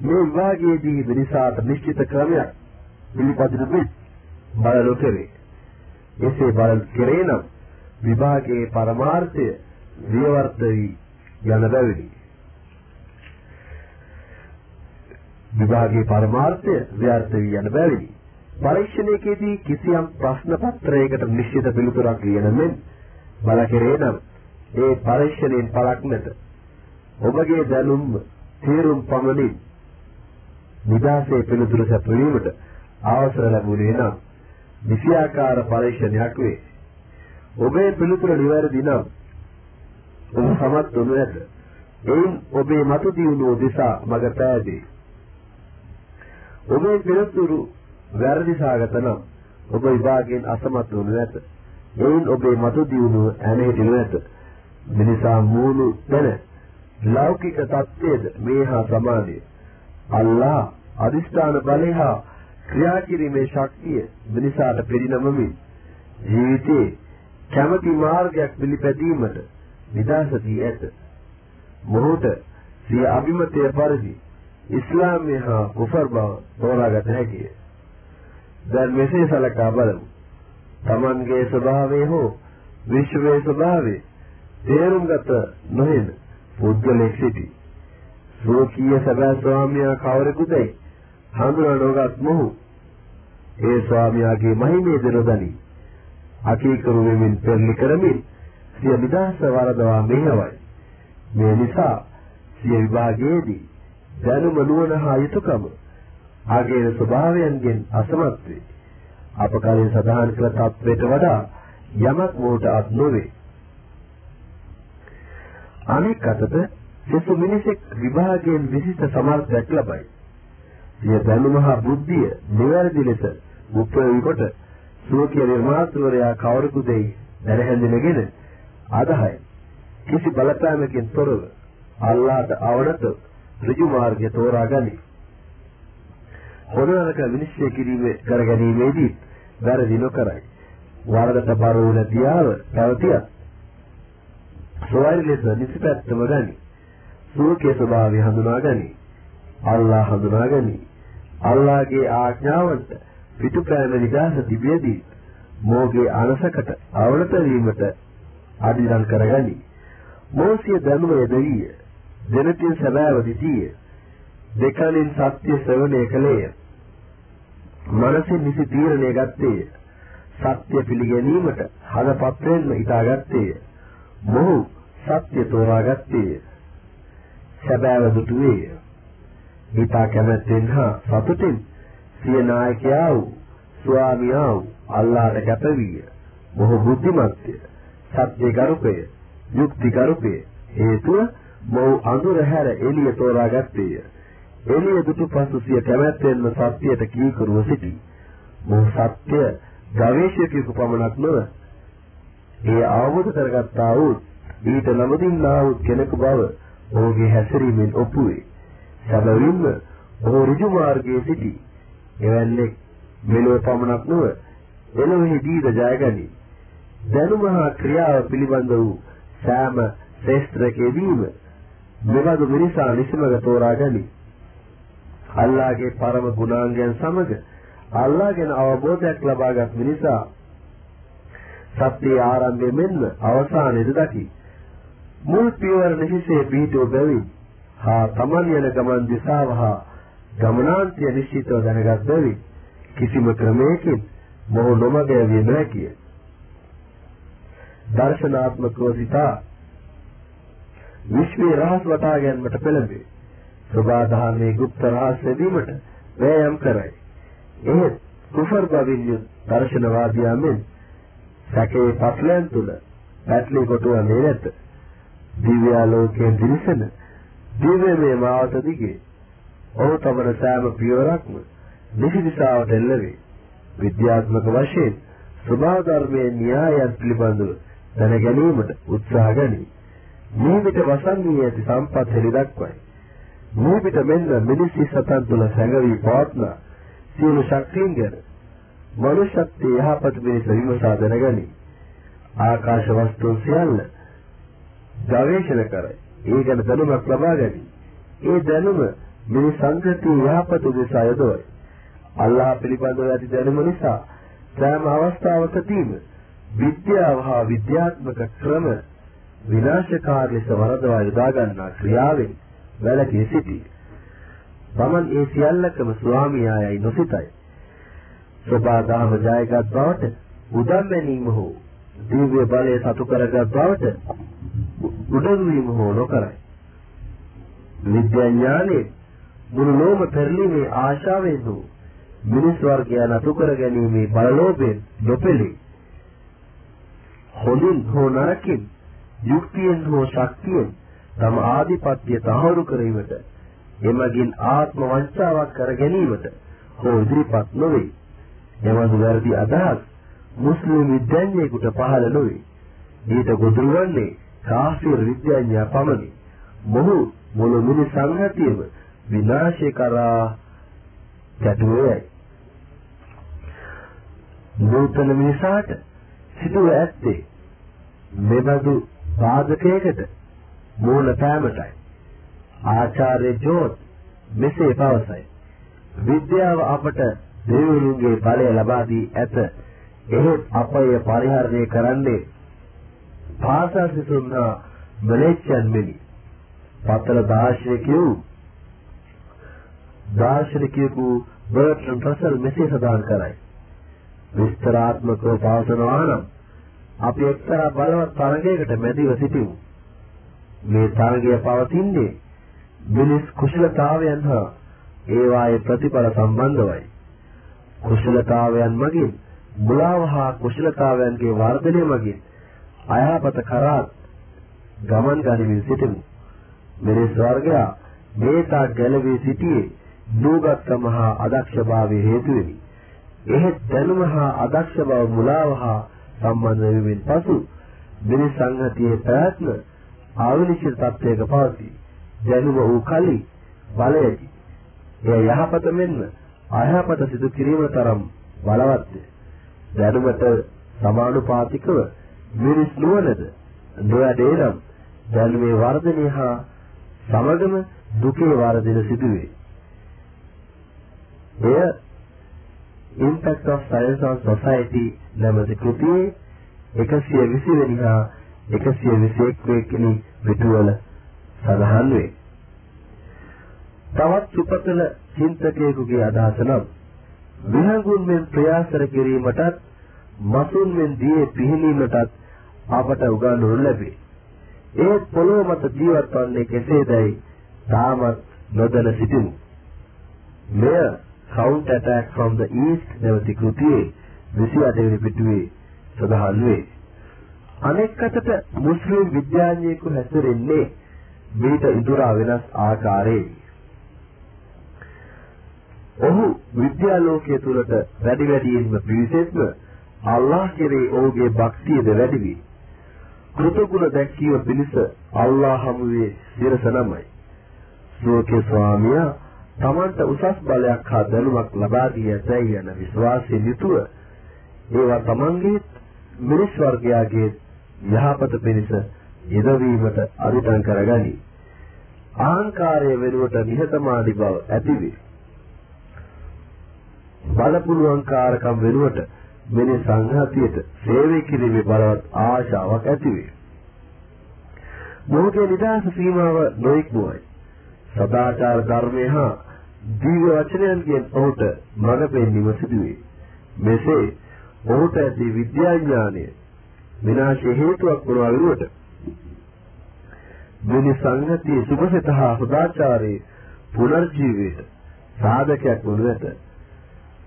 මේ විභාගයේදී මිනිසාට නිශ්චිත ක්‍රමයක් පිළිපදින මෙත් බල නොකරේ. එසේ බල කෙරේ නම් විභාගයේ පරමාර්ථය විවර්ත වී යන බැවිනි. විභාගයේ පරමාර්ථය ව්‍යර්ථ වී යන බැවිනි. පරීක්ෂණයකදී කිසියම් ප්‍රශ්න පත්‍රයකට නිශ්චිත පිළිතුරක් ලියන මෙන් බල කෙරේ නම් ඒ පරීක්ෂණයෙන් පළක් නැත. ඔබගේ දැනුම් තේරුම් පමණින් නිදාසේ පිළිතුරු සැපවීමට අවසර ලැබුණේ නම් විෂයාකාර පරීක්ෂණයක් වේ. ඔබේ පිළිතුර නිවැරදි නම් ඔබ සමත් වනු ඇත. එයින් ඔබේ මතු දියුණුව දිසා මඟ පෑදේ. ඔබේ පිළිතුරු වැරදි සාගත නම් ඔබ විභාගයෙන් අසමත් වනු ඇත. එයින් ඔබේ මතු දියුණුව ඇනෙහිටිනු ඇත. මිනිසා මූණු දැන ලෞකික தත්ත්වයේද මේ හා සමානය. අල්ලා අදිස්ථාන බලය හා ක්‍රියා කිරීමේ ශක්තිය මිනිසාට පිරිනමමින් ජීවිතේ කැමැති මාර්ගයක් පිළිපැදීමට නිදාස දී ඇත. මොහොත සිය අභිමතය පරිදි ඉස්ලාමය හා කුෆර් බව තෝරාගත හැකිය. දැන් මෙසේ සලකා බලමු. Tamanගේ ස්වභාවය හෝ විශ්වයේ ස්වභාවය තේරුම් ගත නොහෙන පුද්ගලෙක් සිටි. සෝකීය සබෑ ස්වාමියා කවරෙකුදයි හඳුනා නොගත් මොහු ඒ ස්වාමියාගේ මහිමේ දරදනි අකීකරු වෙමින් පෙරලි කරමින් සිය නිදහස වරදවා මෙහෙවයි. මේ නිසා සිය විභාගයේදී දැනුම නුවණ හා යුතුයකම ආගේ ස්වභාවයන්ගෙන් අසමත් වේ. අප කලින් සඳහන් කළ තත්වයට වඩා යමක් මොහොත අත් නොවේ. අනෙක් අතට සෙසු මිනිසෙක් විභාගයෙන් විශිෂ්ට සමර්ථයක් ලබයි. සිය දැනුම හා බුද්ධිය නිවැරදි ලෙස උපයෝගී කොට සෝකිය නිර්මාතෘවරයා කවරකුදයි දැන හැඳිනගෙන අදහයි. කිසි බලපෑමකින් තොරව අල්ලාහට අවනත ඍජු මාර්ගය තෝරා ගනි. හොරනක විනිශ්චය කිරීමේ කර ගැනීමේදී වැරදි නොකරයි. වරදට බර වූ නැතිව පැවතියත් සෝවාරි ලෙස නිසිපැත්තම ගනි. සූකේ ස්වභාවය හඳුනා ගනි. අල්ලාහ හඳුනා ගනි. අල්ලාහගේ ආඥාවන්ට පිටුපෑම නිදාස තිබියදී මෝගේ අනසකට අවනත වීමට අදිරන් කරගනි. මෝසිය ධර්ම යෙදිය. දෙනතින් සබෑව දිතිය. දෙකලින් සත්‍ය ශ්‍රවණය කළේය. මනසින් නිසි තීරණය ගත්තේය. සත්‍ය පිළිගැනීමට හදපත්වෙන්ම හිතාගත්තේය. මොහු සත්‍ය තෝරාගත්තේය. සැබෑව දුටුවේය. හිතා කැමැත්තෙන් හා සතුටින් සිය නායකයා වූ ස්වාමියා වූ අල්ලාහට කැපවිය. මොහු බුද්ධිමත්ය. සත්‍ය ගරුකය, යුක්ති ගරුකය. හේතුව මොහු අඳුර හැර එළිය තෝරාගත්තේය. එළිය දුටු පසු සිය කැමැත්තෙන්ම සත්‍යයට කීකරුව සිටි. මොහු සත්‍ය ගවේෂකයෙකු පමණක් නොව ඒ අවබෝධ කරගත්තා වූ ඊට නමුදින්නා වූ කෙනෙකු බව ඔහුගේ හැසිරීමෙන් ඔප්පු වේ. සැබවින්ම ඔහු ඍජු මාර්ගයේ සිටි. එවැන්නේ මෙලොව පමණක් නොව එළවෙහිදීද ජයගනී. දැනුම හා ක්‍රියාව පිළිබඳ වූ සෑම ශ්‍රේෂ්ඨකෙදීම මෙබඳු මිනිසා නිසමග තෝරා ගනී. අල්ලාහගේ පරම ගුණාංගයන් සමග අල්ලාහ ගැන අවබෝධයක් ලබාගත් මිනිසා සත්‍යයේ ආරම්භය මෙන්ම අවසානයේද දකි. මුල් පියවර නිහිසේ පිහිටෝ බැවින් හා තමන් යන ගමන් දිශාව හා ගමනාන්තය නිශ්චිතව දැනගත් බැවින් කිසිම ක්‍රමයකින් මොහු නොමග යවිය නොහැකිය. දර්ශනාත්මකව සිතා විශ්වයේ රහස් වටා ගැනීමට පෙළඹේ. සබාධාමේ গুপ্ত රහස් ලැබීමට වෑයම් කරයි. එහෙත් කුෆර් බවින් දර්ශනවාදියා මෙන් සැකේ පස්ලයන් තුල පැටලී කොටුවන්නේ නැත. දිව්‍යාලෝකයෙන් දිලිසෙන දිව්‍යමය මාවත දිගේ ඔහු තමන සෑම පියවරක්ම නිසිදිසාවට එල්ලවේ. විද්‍යාත්මක වශයෙන් ස්වභාව ධර්මයේ න්‍යායයන් පිළිබඳව දැන ගැනීමට උත්සාහ ගනී. මේ විට වසන්වී ඇති සම්පත් හෙළි දක්වයි. මේ විට මෙන්න මිනිස් සතන් තුළ සැඟවී පවත්නා සියලු ශක්තියන් ගැන මනුෂ්‍යත්වයේ යහපත් පිණිස විමසා දැනගනි. ආකාශ වස්තුන් සියල්ල ගවේෂණ කරයි. ඒ ගැන දැනුමක් ලබා ගනි. ඒ දැනුම මේ සංගතිය යහපත උදෙසා යොදවයි. අල්ලාහ පිළිබඳව ඇති දැනුම නිසා සෑම අවස්ථාවකදීම විද්‍යාව හා විද්‍යාත්මක ක්‍රම විනාශකාරී ලෙස වරදවා යොදා ගන්නා ක්‍රියාවෙන් වැළකී සිටී. තමන් ඒ සියල්ලකම ස්වාමියායයි නොසිතයි. සබා දහම ජයගත් බවට උදම් ගැනීම හෝ දිව්‍ය බලය සතු කරගත් බවට උඩඟු වීම හෝ නොකරයි. විද්‍යා ඥානෙ මුළු ලෝම පෙරළීමේ ආශාවෙන් හෝ මිනිස් වර්ගය නතු කර ගැනීමේ බලලෝභයෙන් නොපෙළේ. හොඳින් හෝ නරකින් යුක්තියෙන් හෝ ශක්තියෙන් තම ආධිපත්‍ය තහවුරු කිරීමට එමගින් ආත්ම වංචාවක් කර ගැනීමට හෝ ඉදිරිපත් නොවේ. එවඳු වැරදි අදහස් මුස්ලිම් විද්‍යාඥයෙකුට පහළ නොවේ. ඊට ගොදුරු වන්නේ කාෆිර් විද්‍යාඥයා පමණි. මොහු මුළු මිනිස් සංහතියම විනාශය කරා ගැටුවේයි. නූතන මිනිසාට සිදුව ඇත්තේ මෙබඳු සාධකයකට මූල පෑමටයි. ආචාර්ය ජෝත් මෙසේ පවසයි. විද්‍යාව අපට දෙවිවරුන්ගේ බලය ලබා දී ඇත. එහෙත් අපය පරිහරණය කරන්නේ භාෂා සිසුන්නා මලේච්චන් මෙනි. පතල දාර්ශනිකයෝ දාර්ශනිකයෙකු බර්ට්‍රන් රසල් මෙසේ සඳහන් කරයි. විස්තරාත්මකව පවසනවා නම් අපි එක්තරා බලවත් තරගයකට මැදිව සිටිමු. මේ තරගය පවතින්නේ මිනිස් කුසලතාවයන් හා ඒවායේ ප්‍රතිඵල සම්බන්ධවයි. කුසලතාවයන් මගින් මුලාව හා කුසලතාවයන්ගේ වර්ධනය මගින් අයහපත කරා ගමන් ගනිමින් සිටිමු. මිනිස් වර්ගයා මේ තාක් ගැලවී සිටියේ නූගත්කම හා අදක්ෂභාවයේ හේතුවෙනි. එහෙත් දැනුම හා අදක්ෂ බව මුලාව හා සම්බන්ධ වීමෙන් පසු මිනිස් සංහතියේ පැවැත්ම ආවිනිශ්චිත තත්ත්වයක පවතී. දැනුම වූ කලි බලයකි. එය යහපත මෙන්ම අයහපත සිදු කිරීම තරම් බලවත්ය. දැනුමට සමානුපාතිකව මිනිස් නුවණද නොයඩේ නම් දැනුමේ වර්ධනය හා සමගම දුකේ වර්ධනය සිදුවේ. එය Impact of Science on Society නැමැති කෘතියේ 120 වෙනි හා 121 වෙනි පිටුවල සඳහන් වේ. තවත් සුපතල චින්තකයෙකුගේ අදහස නම් විහඟුන් මෙන් ප්‍රයාසර කිරීමටත් මසුන් මෙන් දියේ පිහිනීමටත් අපට උගන්වනු ලැබේ. ඒ පොළොව මත ජීවත් වන්නේ කෙසේදයි තාමත් නොදැන සිටිමු. මෙය Counter Attack from the East නැවති කෘතියේ 28 වෙනි පිටුවේ සඳහන් වේ. අනෙක් අතට මුස්ලිම් විද්‍යාඥයෙකු හැසිරෙන්නේ මේට ඉදුරා වෙනස් ආකාරයේ. ඔහු විද්‍යාලෝකයේ තුලට වැඩි වැඩියෙන්ම පිවිසෙත්ම අල්ලාහ් කෙරෙහි ඔහුගේ භක්තියද වැඩි වී කෘතගුණ දැක්කීම පිණිස අල්ලාහ් හමුවේ සිරස නමයි. සෝකේ ස්වාමියා තමන්ට උසස් බලයක් හා දැනුමක් ලබා දී ඇතැයි යන විශ්වාසයෙන් යුතුව ඒවා තමන්ගේ මිනිස් වර්ගයාගේ යහපත පිණිස යෙදවීමට අනුතන් කරගනි. ආහංකාරය වෙනුවට නිහතමානී බව ඇතිවේ. බලපුලුවන්කාරකම් වෙනුවට මෙනි සංඝාතියට සේවය කිරීමේ බලවත් ආශාවක් ඇතිවේ. මොහොතේ නිදාස සීමාව නොඉක්මුවයි. සදාචාර ධර්මය හා දීව වචනයන්ගෙන් ඔහුට මඟ පෙන්වීම සිදුවේ. මෙසේ ඔහුට ඇති විද්‍යාඥානය විනාශ හේතුවක් වන අවිරුවට මිනි සංගතියේ සුභසිත හා සදාචාරයේ පුනර්ජීවයට සාධකයක් වනු ඇත.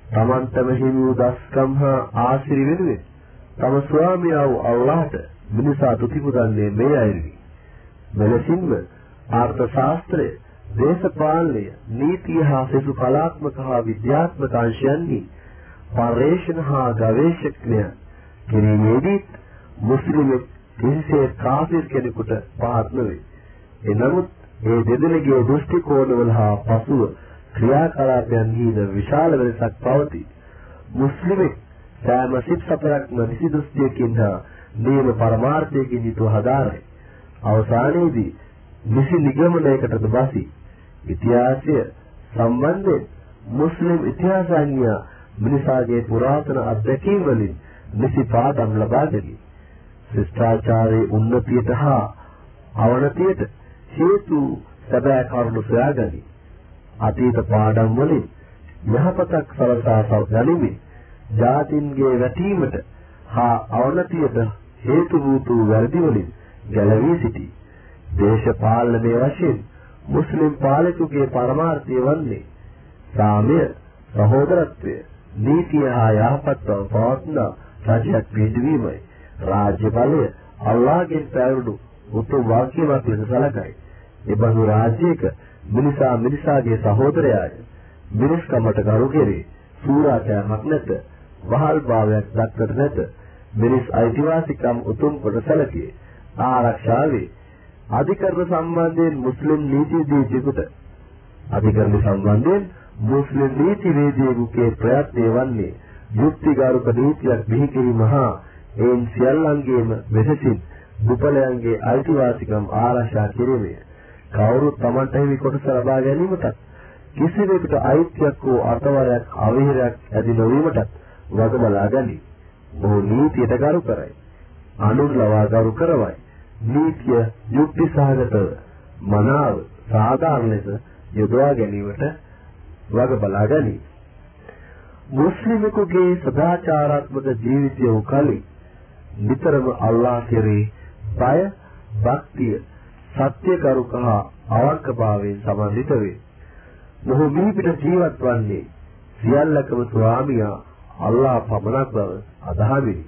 තමන්ටම හිමි වූ දස්කම් හා ආශිර්ය වෙනුවෙන් තම ස්වාමියා වූ අල්ලාහට මිනිසා තුති පුදන්නේ මේ අයුරිනි. මෙලෙසින්ම ආර්ථ ශාස්ත්‍රය, දේශපාලනය, නීතිය හා සිසු කලාත්මක හා විද්‍යාත්මක අංශයන්හි පර්යේෂණ හා ගවේෂණය කිරීමේදී මුස්ලිම් කිසිසේ කාෆිර් කෙනෙකුට පහත් නොවේ. එනමුත් මේ දෙදෙනගේ දෘෂ්ටි කෝණවල හා පසුව ක්‍රියාකලාපයන්හිද විශාල වෙනසක් පවතී. මුස්ලිමෙක් සෑම සිත් සතරක්ම නිසි දෘෂ්ටියකින් හා නියම පරමාර්ථයකින් යුතුව හදාරයි. අවසානයේදී නිසි නිගමනයකටද බසී. ඉතිහාසය සම්බන්ධයෙන් මුස්ලිම් ඉතිහාසඥ මිනිසාගේ පුරාතන අත්දැකීම් වලින් නිසි පාඩම් ලබා දෙමි. ශිෂ්ටාචාරයේ උන්නතියට හා අවනතියට හේතු සැබෑ කරුණු සොයාගනි. අතීත පාඩම් වලින් යහපතක් සලසා ගනිමින් ජාතින්ගේ වැටීමට හා අවනතියට හේතු වූ වැරදි වලින් ගැලවී සිටී. දේශපාලනයේ වශයෙන් මුස්ලිම් පාලකුගේ පරමාර්ථය වන්නේ සාමය, සහෝදරත්වය, නීතිය හා යහපත් බව පවත්න රජයක් පිළිවීමයි. රාජ්‍ය බලය අල්ලාහ්ගෙන් පැවරුණු උතුම් වාක්‍යයක් ලෙස සැලකයි. එබඳු රාජ්‍යයක මිනිසා මිනිසාගේ සහෝදරයාය. මිනිස්කමට ගරු කෙරේ. සූරාචාරයක් නැත. වහල් භාවයක් දක්නට නැත. මිනිස් අයිතිවාසිකම් උතුම් කොට සැලකේ. ආරක්ෂාවේ අධිකරණ සම්බන්ධයෙන් මුස්ලිම් නීතිදීජිකුට අධිකරණ සම්බන්ධයෙන් මුස්ලිම් නීතිවේදියෙකුගේ ප්‍රයත්නය වන්නේ යුක්තිගරුක නීතියක් බිහි කිරීම හා එයින් සියල්ලන්ගේම වෙනසින් දුපලයන්ගේ අයිතිවාසිකම් ආරක්ෂා කිරීමය. කවුරුත් Tamanට හිමි කොටස ලබා ගැනීමටත් කිසිවෙකුට අයිතියක් හෝ අතවරයක් අවහිරයක් ඇති නොවීමටත් වග බලා ගනී. ඔහු නීතියට ගරු කරයි. අනුන් ලවා ගරු කරවයි. නීතිය යුක්ති සහගතව මනාව සාධාරණ ලෙස යොදවා ගැනීමට වග බලා ගනී. මුස්ලිමෙකුගේ සදාචාරාත්මක ජීවිතය උකලි නිතරම අල්ලාහ කෙරේ බය, භක්තිය, සත්‍ය කරුක හා අවංකභාවයෙන් සමන්විත වේ. මොහු මිහිපිට ජීවත් වන්නේ සියල්ලකම ස්වාමියා අල්ලාහ පමණක් බව අදහමිනි.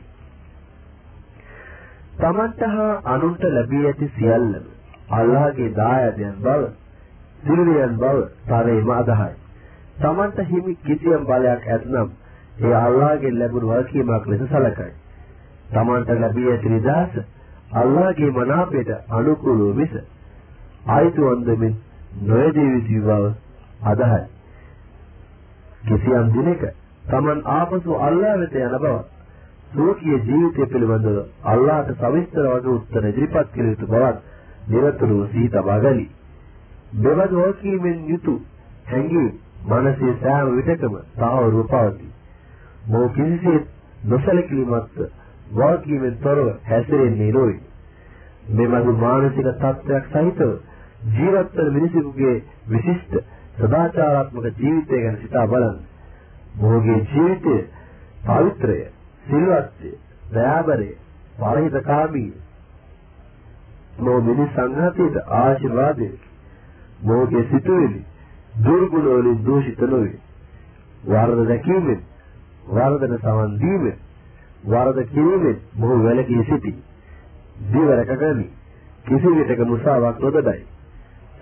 තමන්ට හා අනුන්ට ලැබී ඇති සියල්ලම අල්ලාහගේ දායදයන් බව, දිනුරියන් බව තරේම අදහයි. තමන්ට හිමි කිසියම් බලයක් ඇතනම් ඒ අල්ලාහගෙන් ලැබුණු වගකීමක් ලෙස සැලකයි. තමන්ට ලැබී ඇති නිදහස අල්ලාහගේ මනාපයට අනුකූලව මිස ආයතු වන්දමින් නොයදී විසි බව අදහයි. කිසියම් දිනක තමන් ආපසු අල්ලාහ වෙත යන බව ලෝකීය ජීවිතය පිළිබඳව අල්ලාහට සවිස්තර වගේ උත්තර ඉදිරිපත් කළ යුතු බවත් නිරතුරුව සිහි තබා ගනි. මෙබඳු වකීමෙන් යුතු හැඟීම් මනසේ සෑම විටකම සාවරුව පවතී. මොහු කිසිසේත් නොසලකීමත් වකීමෙන් තොරව හැසිරෙන්නේ නොවේ. මෙබඳු මානසික තත්ත්වයක් සහිතව ජීවත් වන මිනිසෙකුගේ විශිෂ්ට සදාචාරාත්මක ජීවිතය ගැන සිතා බලන්න. මොහුගේ ජීවිතය පවිත්‍රය, සිල්වත්ය, දයාබරය, පරිහිතකාමී. මොහු මිනිස් සංඝාතයට ආශිර්වාදය. මොහුගේ සිතුවිලි දුර්ගුණ වලින් දූෂිත නොවේ. වරද දැකීමෙන්, වරදන සමන් දීමෙන්, වරද කිරීමෙන් මොහු වැළකී සිටී. දීවරක ගනි. කිසි විටක මුසාවක් නොදඩයි.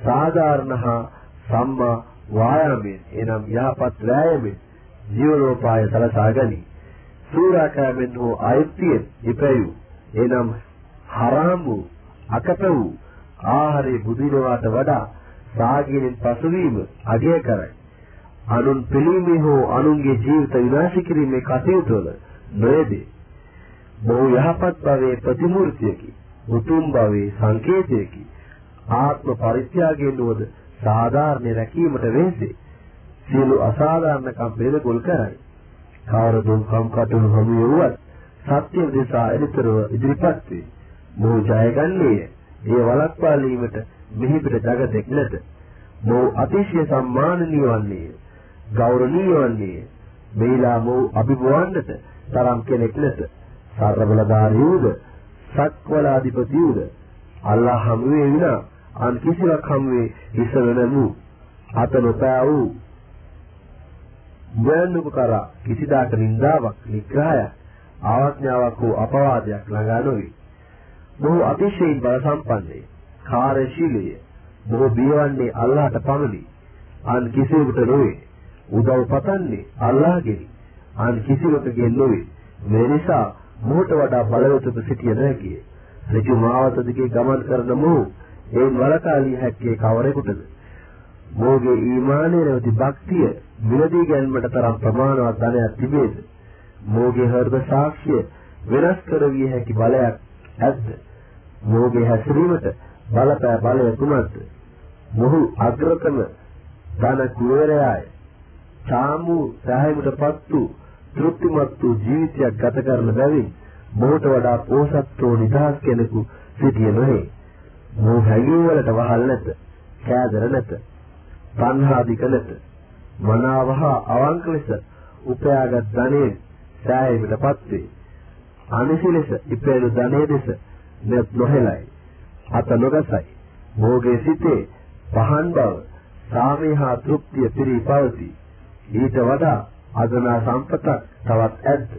සාධාරණ හා සම්මා වායාමයෙන් එනම් යහපත් වෑයමෙන් ජීවනෝපාය සලසා ගනි. සූරාකෑමෙන් හෝ ආයුක්තියෙන් ඉපැයු එනම් හරාම් වූ අකප වූ ආහාරයේ බුදිනවාට වඩා සාගිනින් පසුවීම අගය කරයි. අනුන් පිළීමේ හෝ අනුන්ගේ ජීවිත විනාශ කිරීමේ කටයුතු වල නොයදී. බොහෝ යහපත් භවයේ ප්‍රතිමූර්තියකි. උතුම් භවයේ සංකේතයකි. ආත්ම පරිත්‍යාගයෙන් වද සාධාරණ රැකීමට වෙන්නේ සියලු අසාධාරණකම් පිළිගොල් කරයි. කාර දුක්ඛම් කටුණු හමු වුවත් සත්‍ය දෙසා එලිතරව ඉදිරිපත් වේ. මොහු ජයගන්නේය. ඒ වළක්වාලීමට මෙහි පිට జగතෙක් නැත. මොහු අතිශය සම්මානනීය වන්නේය. ගෞරවනීය වන්නේය. මේලා මොහු අභිභවන්නට තරම් කෙනෙක් නැත. සර්වබලධාරියුද සක්වලාධිපතියුද අල්ලාහ හමුවේ විනා අන් කිසිවක් හමුවේ හිස වෙනමු අත නොපෑ වූ ගොයන්නක කරා කිසිදාක නින්දාවක් නිග්‍රහයක් ආඥාවක් හෝ අපවාදයක් ළඟා නොවේ. බොහෝ අතිශයින් බල සම්පන්නයි. කාර්යශීලීය. බොහෝ බියවන්නේ අල්ලාහට පමණි. අන් කිසිවෙකුට නොවේ. උදව් පතන්නේ අල්ලාහගෙනි. අන් කිසිවෙකුගෙන් නොවේ. මේ නිසා මොහොත වඩා බලවතුක සිටිය නොහැකිය. ඍජු මාවත දිගේ ගමන් කරන මොහු එයින් වලකාලිය හැක්කේ කවරෙකුටද? මොහුගේ ඊමානයේ නැවති භක්තිය මිලදී ගැනීමට තරම් ප්‍රමාණවත් ධනයක් තිබේද? මොහුගේ හෘද සාක්ෂිය වෙනස් කරවිය හැකි බලයක් ඇද්ද? මොහුගේ හැසිරීමට බලපෑ බලය කුමක්ද? මොහු අග්‍රතම ධන කුවරයයි. සාමු සෑහීමටපත් වූ තෘප්තිමත් වූ ජීවිතයක් ගත කරන බැවින් මොහොත වඩා පෝසත්ව නිදහස් කෙනෙකු සිටියේ නොවේ. මොහ හැඟීම් වලට වහල් නැත. කෑදර නැත. තණ්හාදික නැත. මනාවහ අවංක ලෙස උපයාගත් ධනෙ සෑහීමටපත් වේ. අනිසි ලෙස ඉපේරු ධනෙ දෙස net නොහෙලයි. අත නොගසයි. මොහුගේ සිතේ පහන් බව සාමේ හා තෘප්තිය පිරී පවතී. ඊට වඩා අගනා සම්පතක් තවත් ඇද්ද?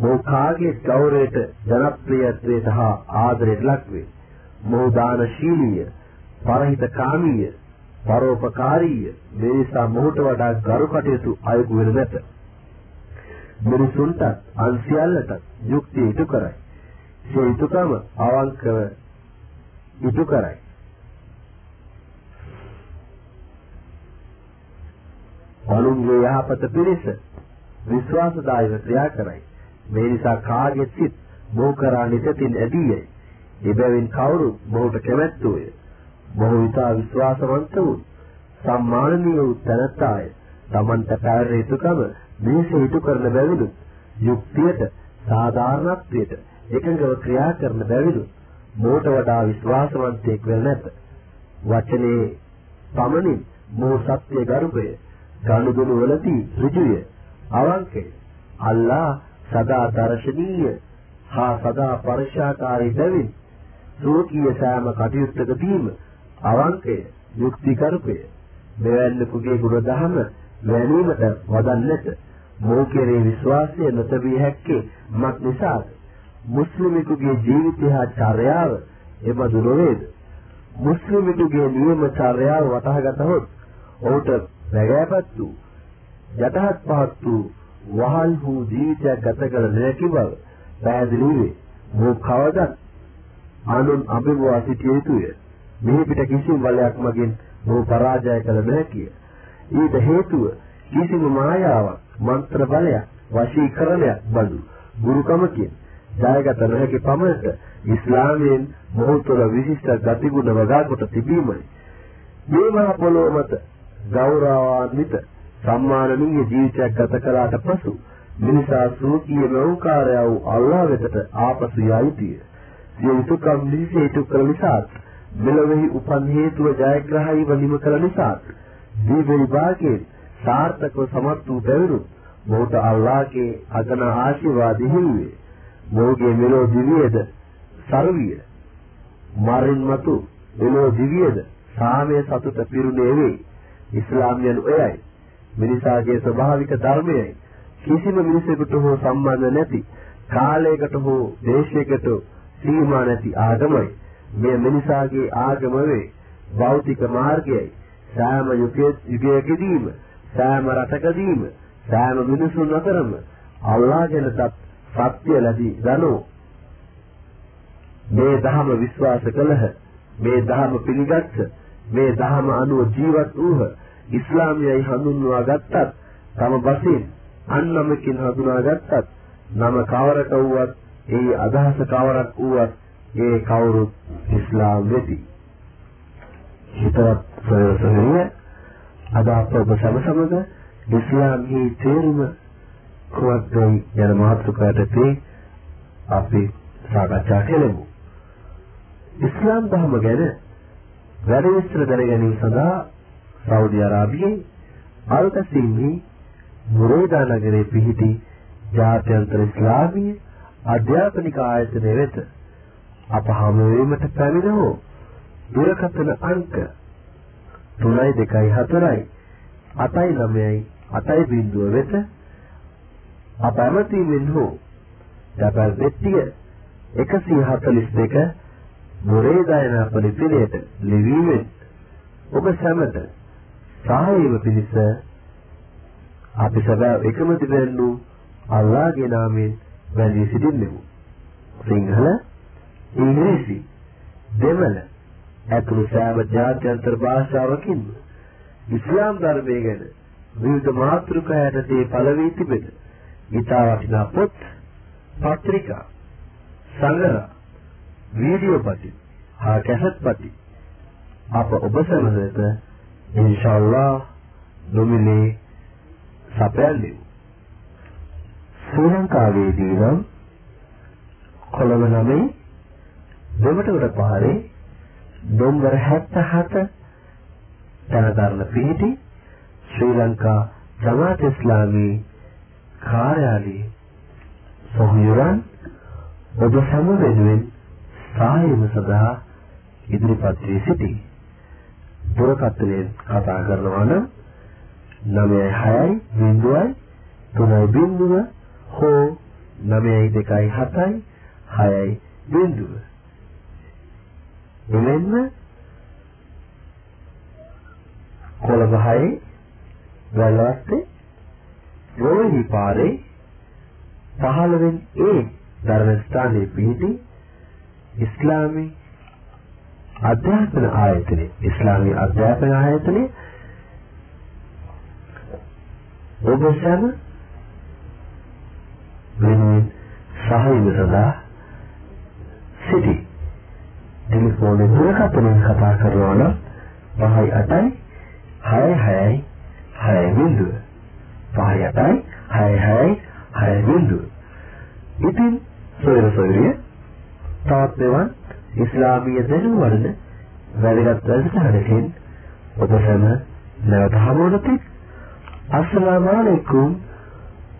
මොහු කාගේ ගෞරවයට ජනප්‍රියත්වයට හා ආදරයට ලක් වේ. මොහු දානශීලීය, පරහිත කාමීය, පරෝපකාරීය. මේ නිසා මොහුට වඩා ගරු කටයුතු අයකු වෙන නැත. මිනිසුන්ට අන් සියල්ලට යුක්තිය ඉටු කරයි. සිය යුතුයකම අවංකව ඉටු කරයි. අනුන්ගේ යහපත පිණිස විශ්වාසදායක ක්‍රියා කරයි. මේ නිසා කාගේ සිත් මොහ කරා නිතින් ඇදීයයි. එබැවින් කවුරු මොහුට කැමැත්තෝය. මොහු විතා විශ්වාසවන්ත වූ සම්මානනීය වූ තනත්තාය. Tamanta පැවැර යුතුකම මේස ඉටු කරන බැවිලු යුක්තියට සාධාරණත්වයට එකඟව ක්‍රියා කරන බැවිලු මොහුට වඩා විශ්වාසවන්තයෙක් වෙල නැත. වචනේ පමණින් මොහු සත්‍ය ගරුකය ගනුදෙනු වලදී ඍජුය අවංකය. අල්ලා සදා දර්ශනීය හා සදා පරිශාකාරී බැවින් සෝකීය සෑම කටයුත්තකදීම අවංකය යුක්තිකරුකය මෙවැන්නෙකුගේ ගුණ දහම වැනීමට වදන්නට මෝ කෙරේ විශ්වාසය නොතබිය හැක්කේ මක් නිසාද? මුස්ලිමෙකුගේ ජීවිතය හා චර්යාව එබඳු නොවේද? මුස්ලිමෙකුගේ නියම චර්යාව වටහාගතහොත් ඔහුට වැගෑපත් වූ යටහත් පහත් වූ වහල් වූ ජීවිතයක් ගත කළ නොහැකි බව පැහැදිලි වේ. මොහු කවදත් අනුන් අභිභවා සිටිය යුතුය. මෙහි පිට කිසිම බලයක් මගින් මොහු පරාජය කළ නොහැකිය. ඊට හේතුව කිසිම මායාවක්, මන්ත්‍ර බලයක්, වශීකරණයක් බඳු ගුරුකමකින් ජයගත නොහැකි පමණට ඉස්ලාමයෙන් මොහු තුළ විශිෂ්ට ගතිගුණ වගා කොට තිබීමයි. මේ මහ පොළොව මත ගෞරවාන්විත සම්මානනීය ජීවිතයක් ගත කළාට පසු මිනිසා සූකීය නෞකාරය වූ අල්ලාහ වෙතට ආපසු යා යුතුය. සිය යුතුයකම් නිසීතු කළ නිසා මෙලොවෙහි උපන් හේතුව ජයග්‍රහයි වනිම කළ නිසා දීර්ඝ විභාගයෙන් සාර්ථකව සමත් වූ බැවිනු මොහුට අල්ලාහගේ අගන ආශිර්වාද හිමිවේ. මොහුගේ මෙලෝ දිවියද සරවිය මරින් මතු මෙලෝ දිවියද සාමයේ සතුට පිරුණේ වේ ඉස්ලාමියන් එයයි මිනිසාගේ ස්වභාවික ධර්මයයි. කිසිම මිනිසෙකුට හෝ සම්බන්ධ නැති කාලයකට හෝ දේශයකට සීමා නැති ආගමයි. මේ මිනිසාගේ ආගම වේ භෞතික මාර්ගයයි. සෑම යුගයකදීම සෑම රටකදීම සෑම මිනිසුන් අතරම අල්ලාහ ගැනත් සත්‍ය ලැබී දනෝ මේ ධහම විශ්වාස කළහ. මේ ධහම පිළිගත්ත මේ ධහම අනුව ජීවත් වූහ ඉස්ලාමයයි හඳුන්වා ගත්තත් තම බසින් අන්නමකින් හඳුනා ගත්තත් නම කවරක වුවත් ඒ අදහස කවරක් වුවත් ඒ කවුරුත් ඉස්ලාම් වෙති හිතවත් සොයසනිය අද අප ඔබ සම සමග ඉස්ලාම්හි තේරුම කුවත්ගයි යන මාතෘකාවටදී අපි සාකච්ඡා කෙරෙමු. ඉස්ලාම් ධර්ම ගැන වැඩි විස්තර දැනගැනීම සඳහා සෞදි අරාබියේ අල් කසීමි මුරේදා නගරයේ පිහිටි ජාත්‍යන්තර ඉස්ලාමීය අධ්‍යාපනික ආයතනය වෙත අප හමු වීමට පැමිණ හෝ දුරකථන අංක 3.24යි 8.9යි 8.0 වෙත අප ඇමතීමෙන් හෝ දබල් පෙට්ටිය 142 මොරේ දයන පරිපිනයට ලිවීමෙන් ඔබ සැමට සහායව පිණිස අපි සදා එකම දිවෙන්නු අල්ලාහගේ නාමයෙන් වැඳී සිටින්නෙමු. සිංහල ඉංග්‍රීසි දෙමළ ඇතුළු සෑම ජාත්‍යන්තර භාෂාවකින් ඉස්ලාම් ධර්මය ගැන විවිධ මාතෘකා යටතේ පළවී තිබෙන ඉතා වටිනා පොත් පත්‍රිකා සංග්‍රහ වීඩියෝ පටි හා කැසට් පටි අප ඔබ සැමට ඉන්ෂාල්ලා නොමිලේ සපයන්නේ. ශ්‍රී ලංකාවේදී නම් කොළඹ නමේ දෙමටගොඩ පාරේ දොම්බර 77 තනතරණ පිහිටි ශ්‍රී ලංකා ජමාත් ඉස්ලාමී කාර්යාලයේ සොහොයුරන් ඔබ සම වෙනුවෙන් සායම සඳහා ඉදිරිපත් වී සිටී. දුරකථනයෙන් කතා කරනවා නම් 96 බිඳුවයි 3 බිඳුව හෝ 92 7යි 6යි බිඳුව. එමෙන්න කොළඹ 6 වැලවත්තේ රෝහි පාරේ 15 වෙනි ඒ ධර්ම ස්ථානයේ පිහිටි ඉස්ලාමී අධ්‍යාපන ආයතනය ඉස්ලාමී අධ්‍යාපන ආයතනය ඔබ සැම වෙනුවෙන් සහයෝග සඳහා සිටි ටෙලිෆෝන් දුරකථනයෙන් කතා කරනවා නම් 5 8යි 6 6යි 6 බිඳුව 5 8යි 6 6යි 6 බිඳුව ඉතින් සොයර සොයරිය තවත් මෙවන් ඉස්ලාමීය දැනුම වඩන වැදගත් වැඩසටහනකින් ඔබ සැම නැවත හමුවනති අස්සලාමු අලයිකුම්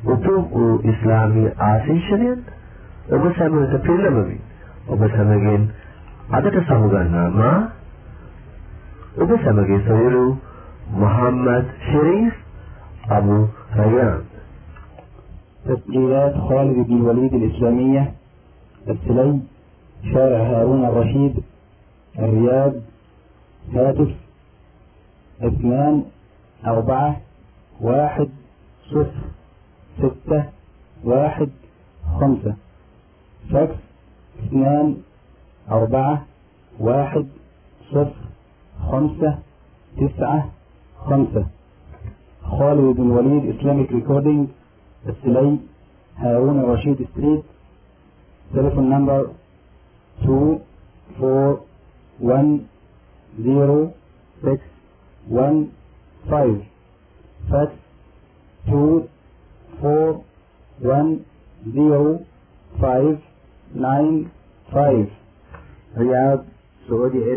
උතුම් වූ ඉස්ලාමීය ආශිර්වාදයන් ඔබ සැමට පිළිලමමි ඔබ සැමගෙන් අදට සමුගන්නා මා ඔබ සැමගේ සොයුරු محمد شريف أبو ريان تسجيلات خالد بن الوليد الإسلامية السلي شارع هارون الرشيد الرياض هاتف اثنان أربعة واحد صفر ستة واحد خمسة. فاكس اثنان أربعة واحد صفر خمسة تسعة خمسة. خالد بن وليد إسلاميك ريكوردينج السلي هارون الرشيد ستريت تليفون نمبر two four one zero six one five. Fax two four one zero five nine five. Riyadh Saudi Arabia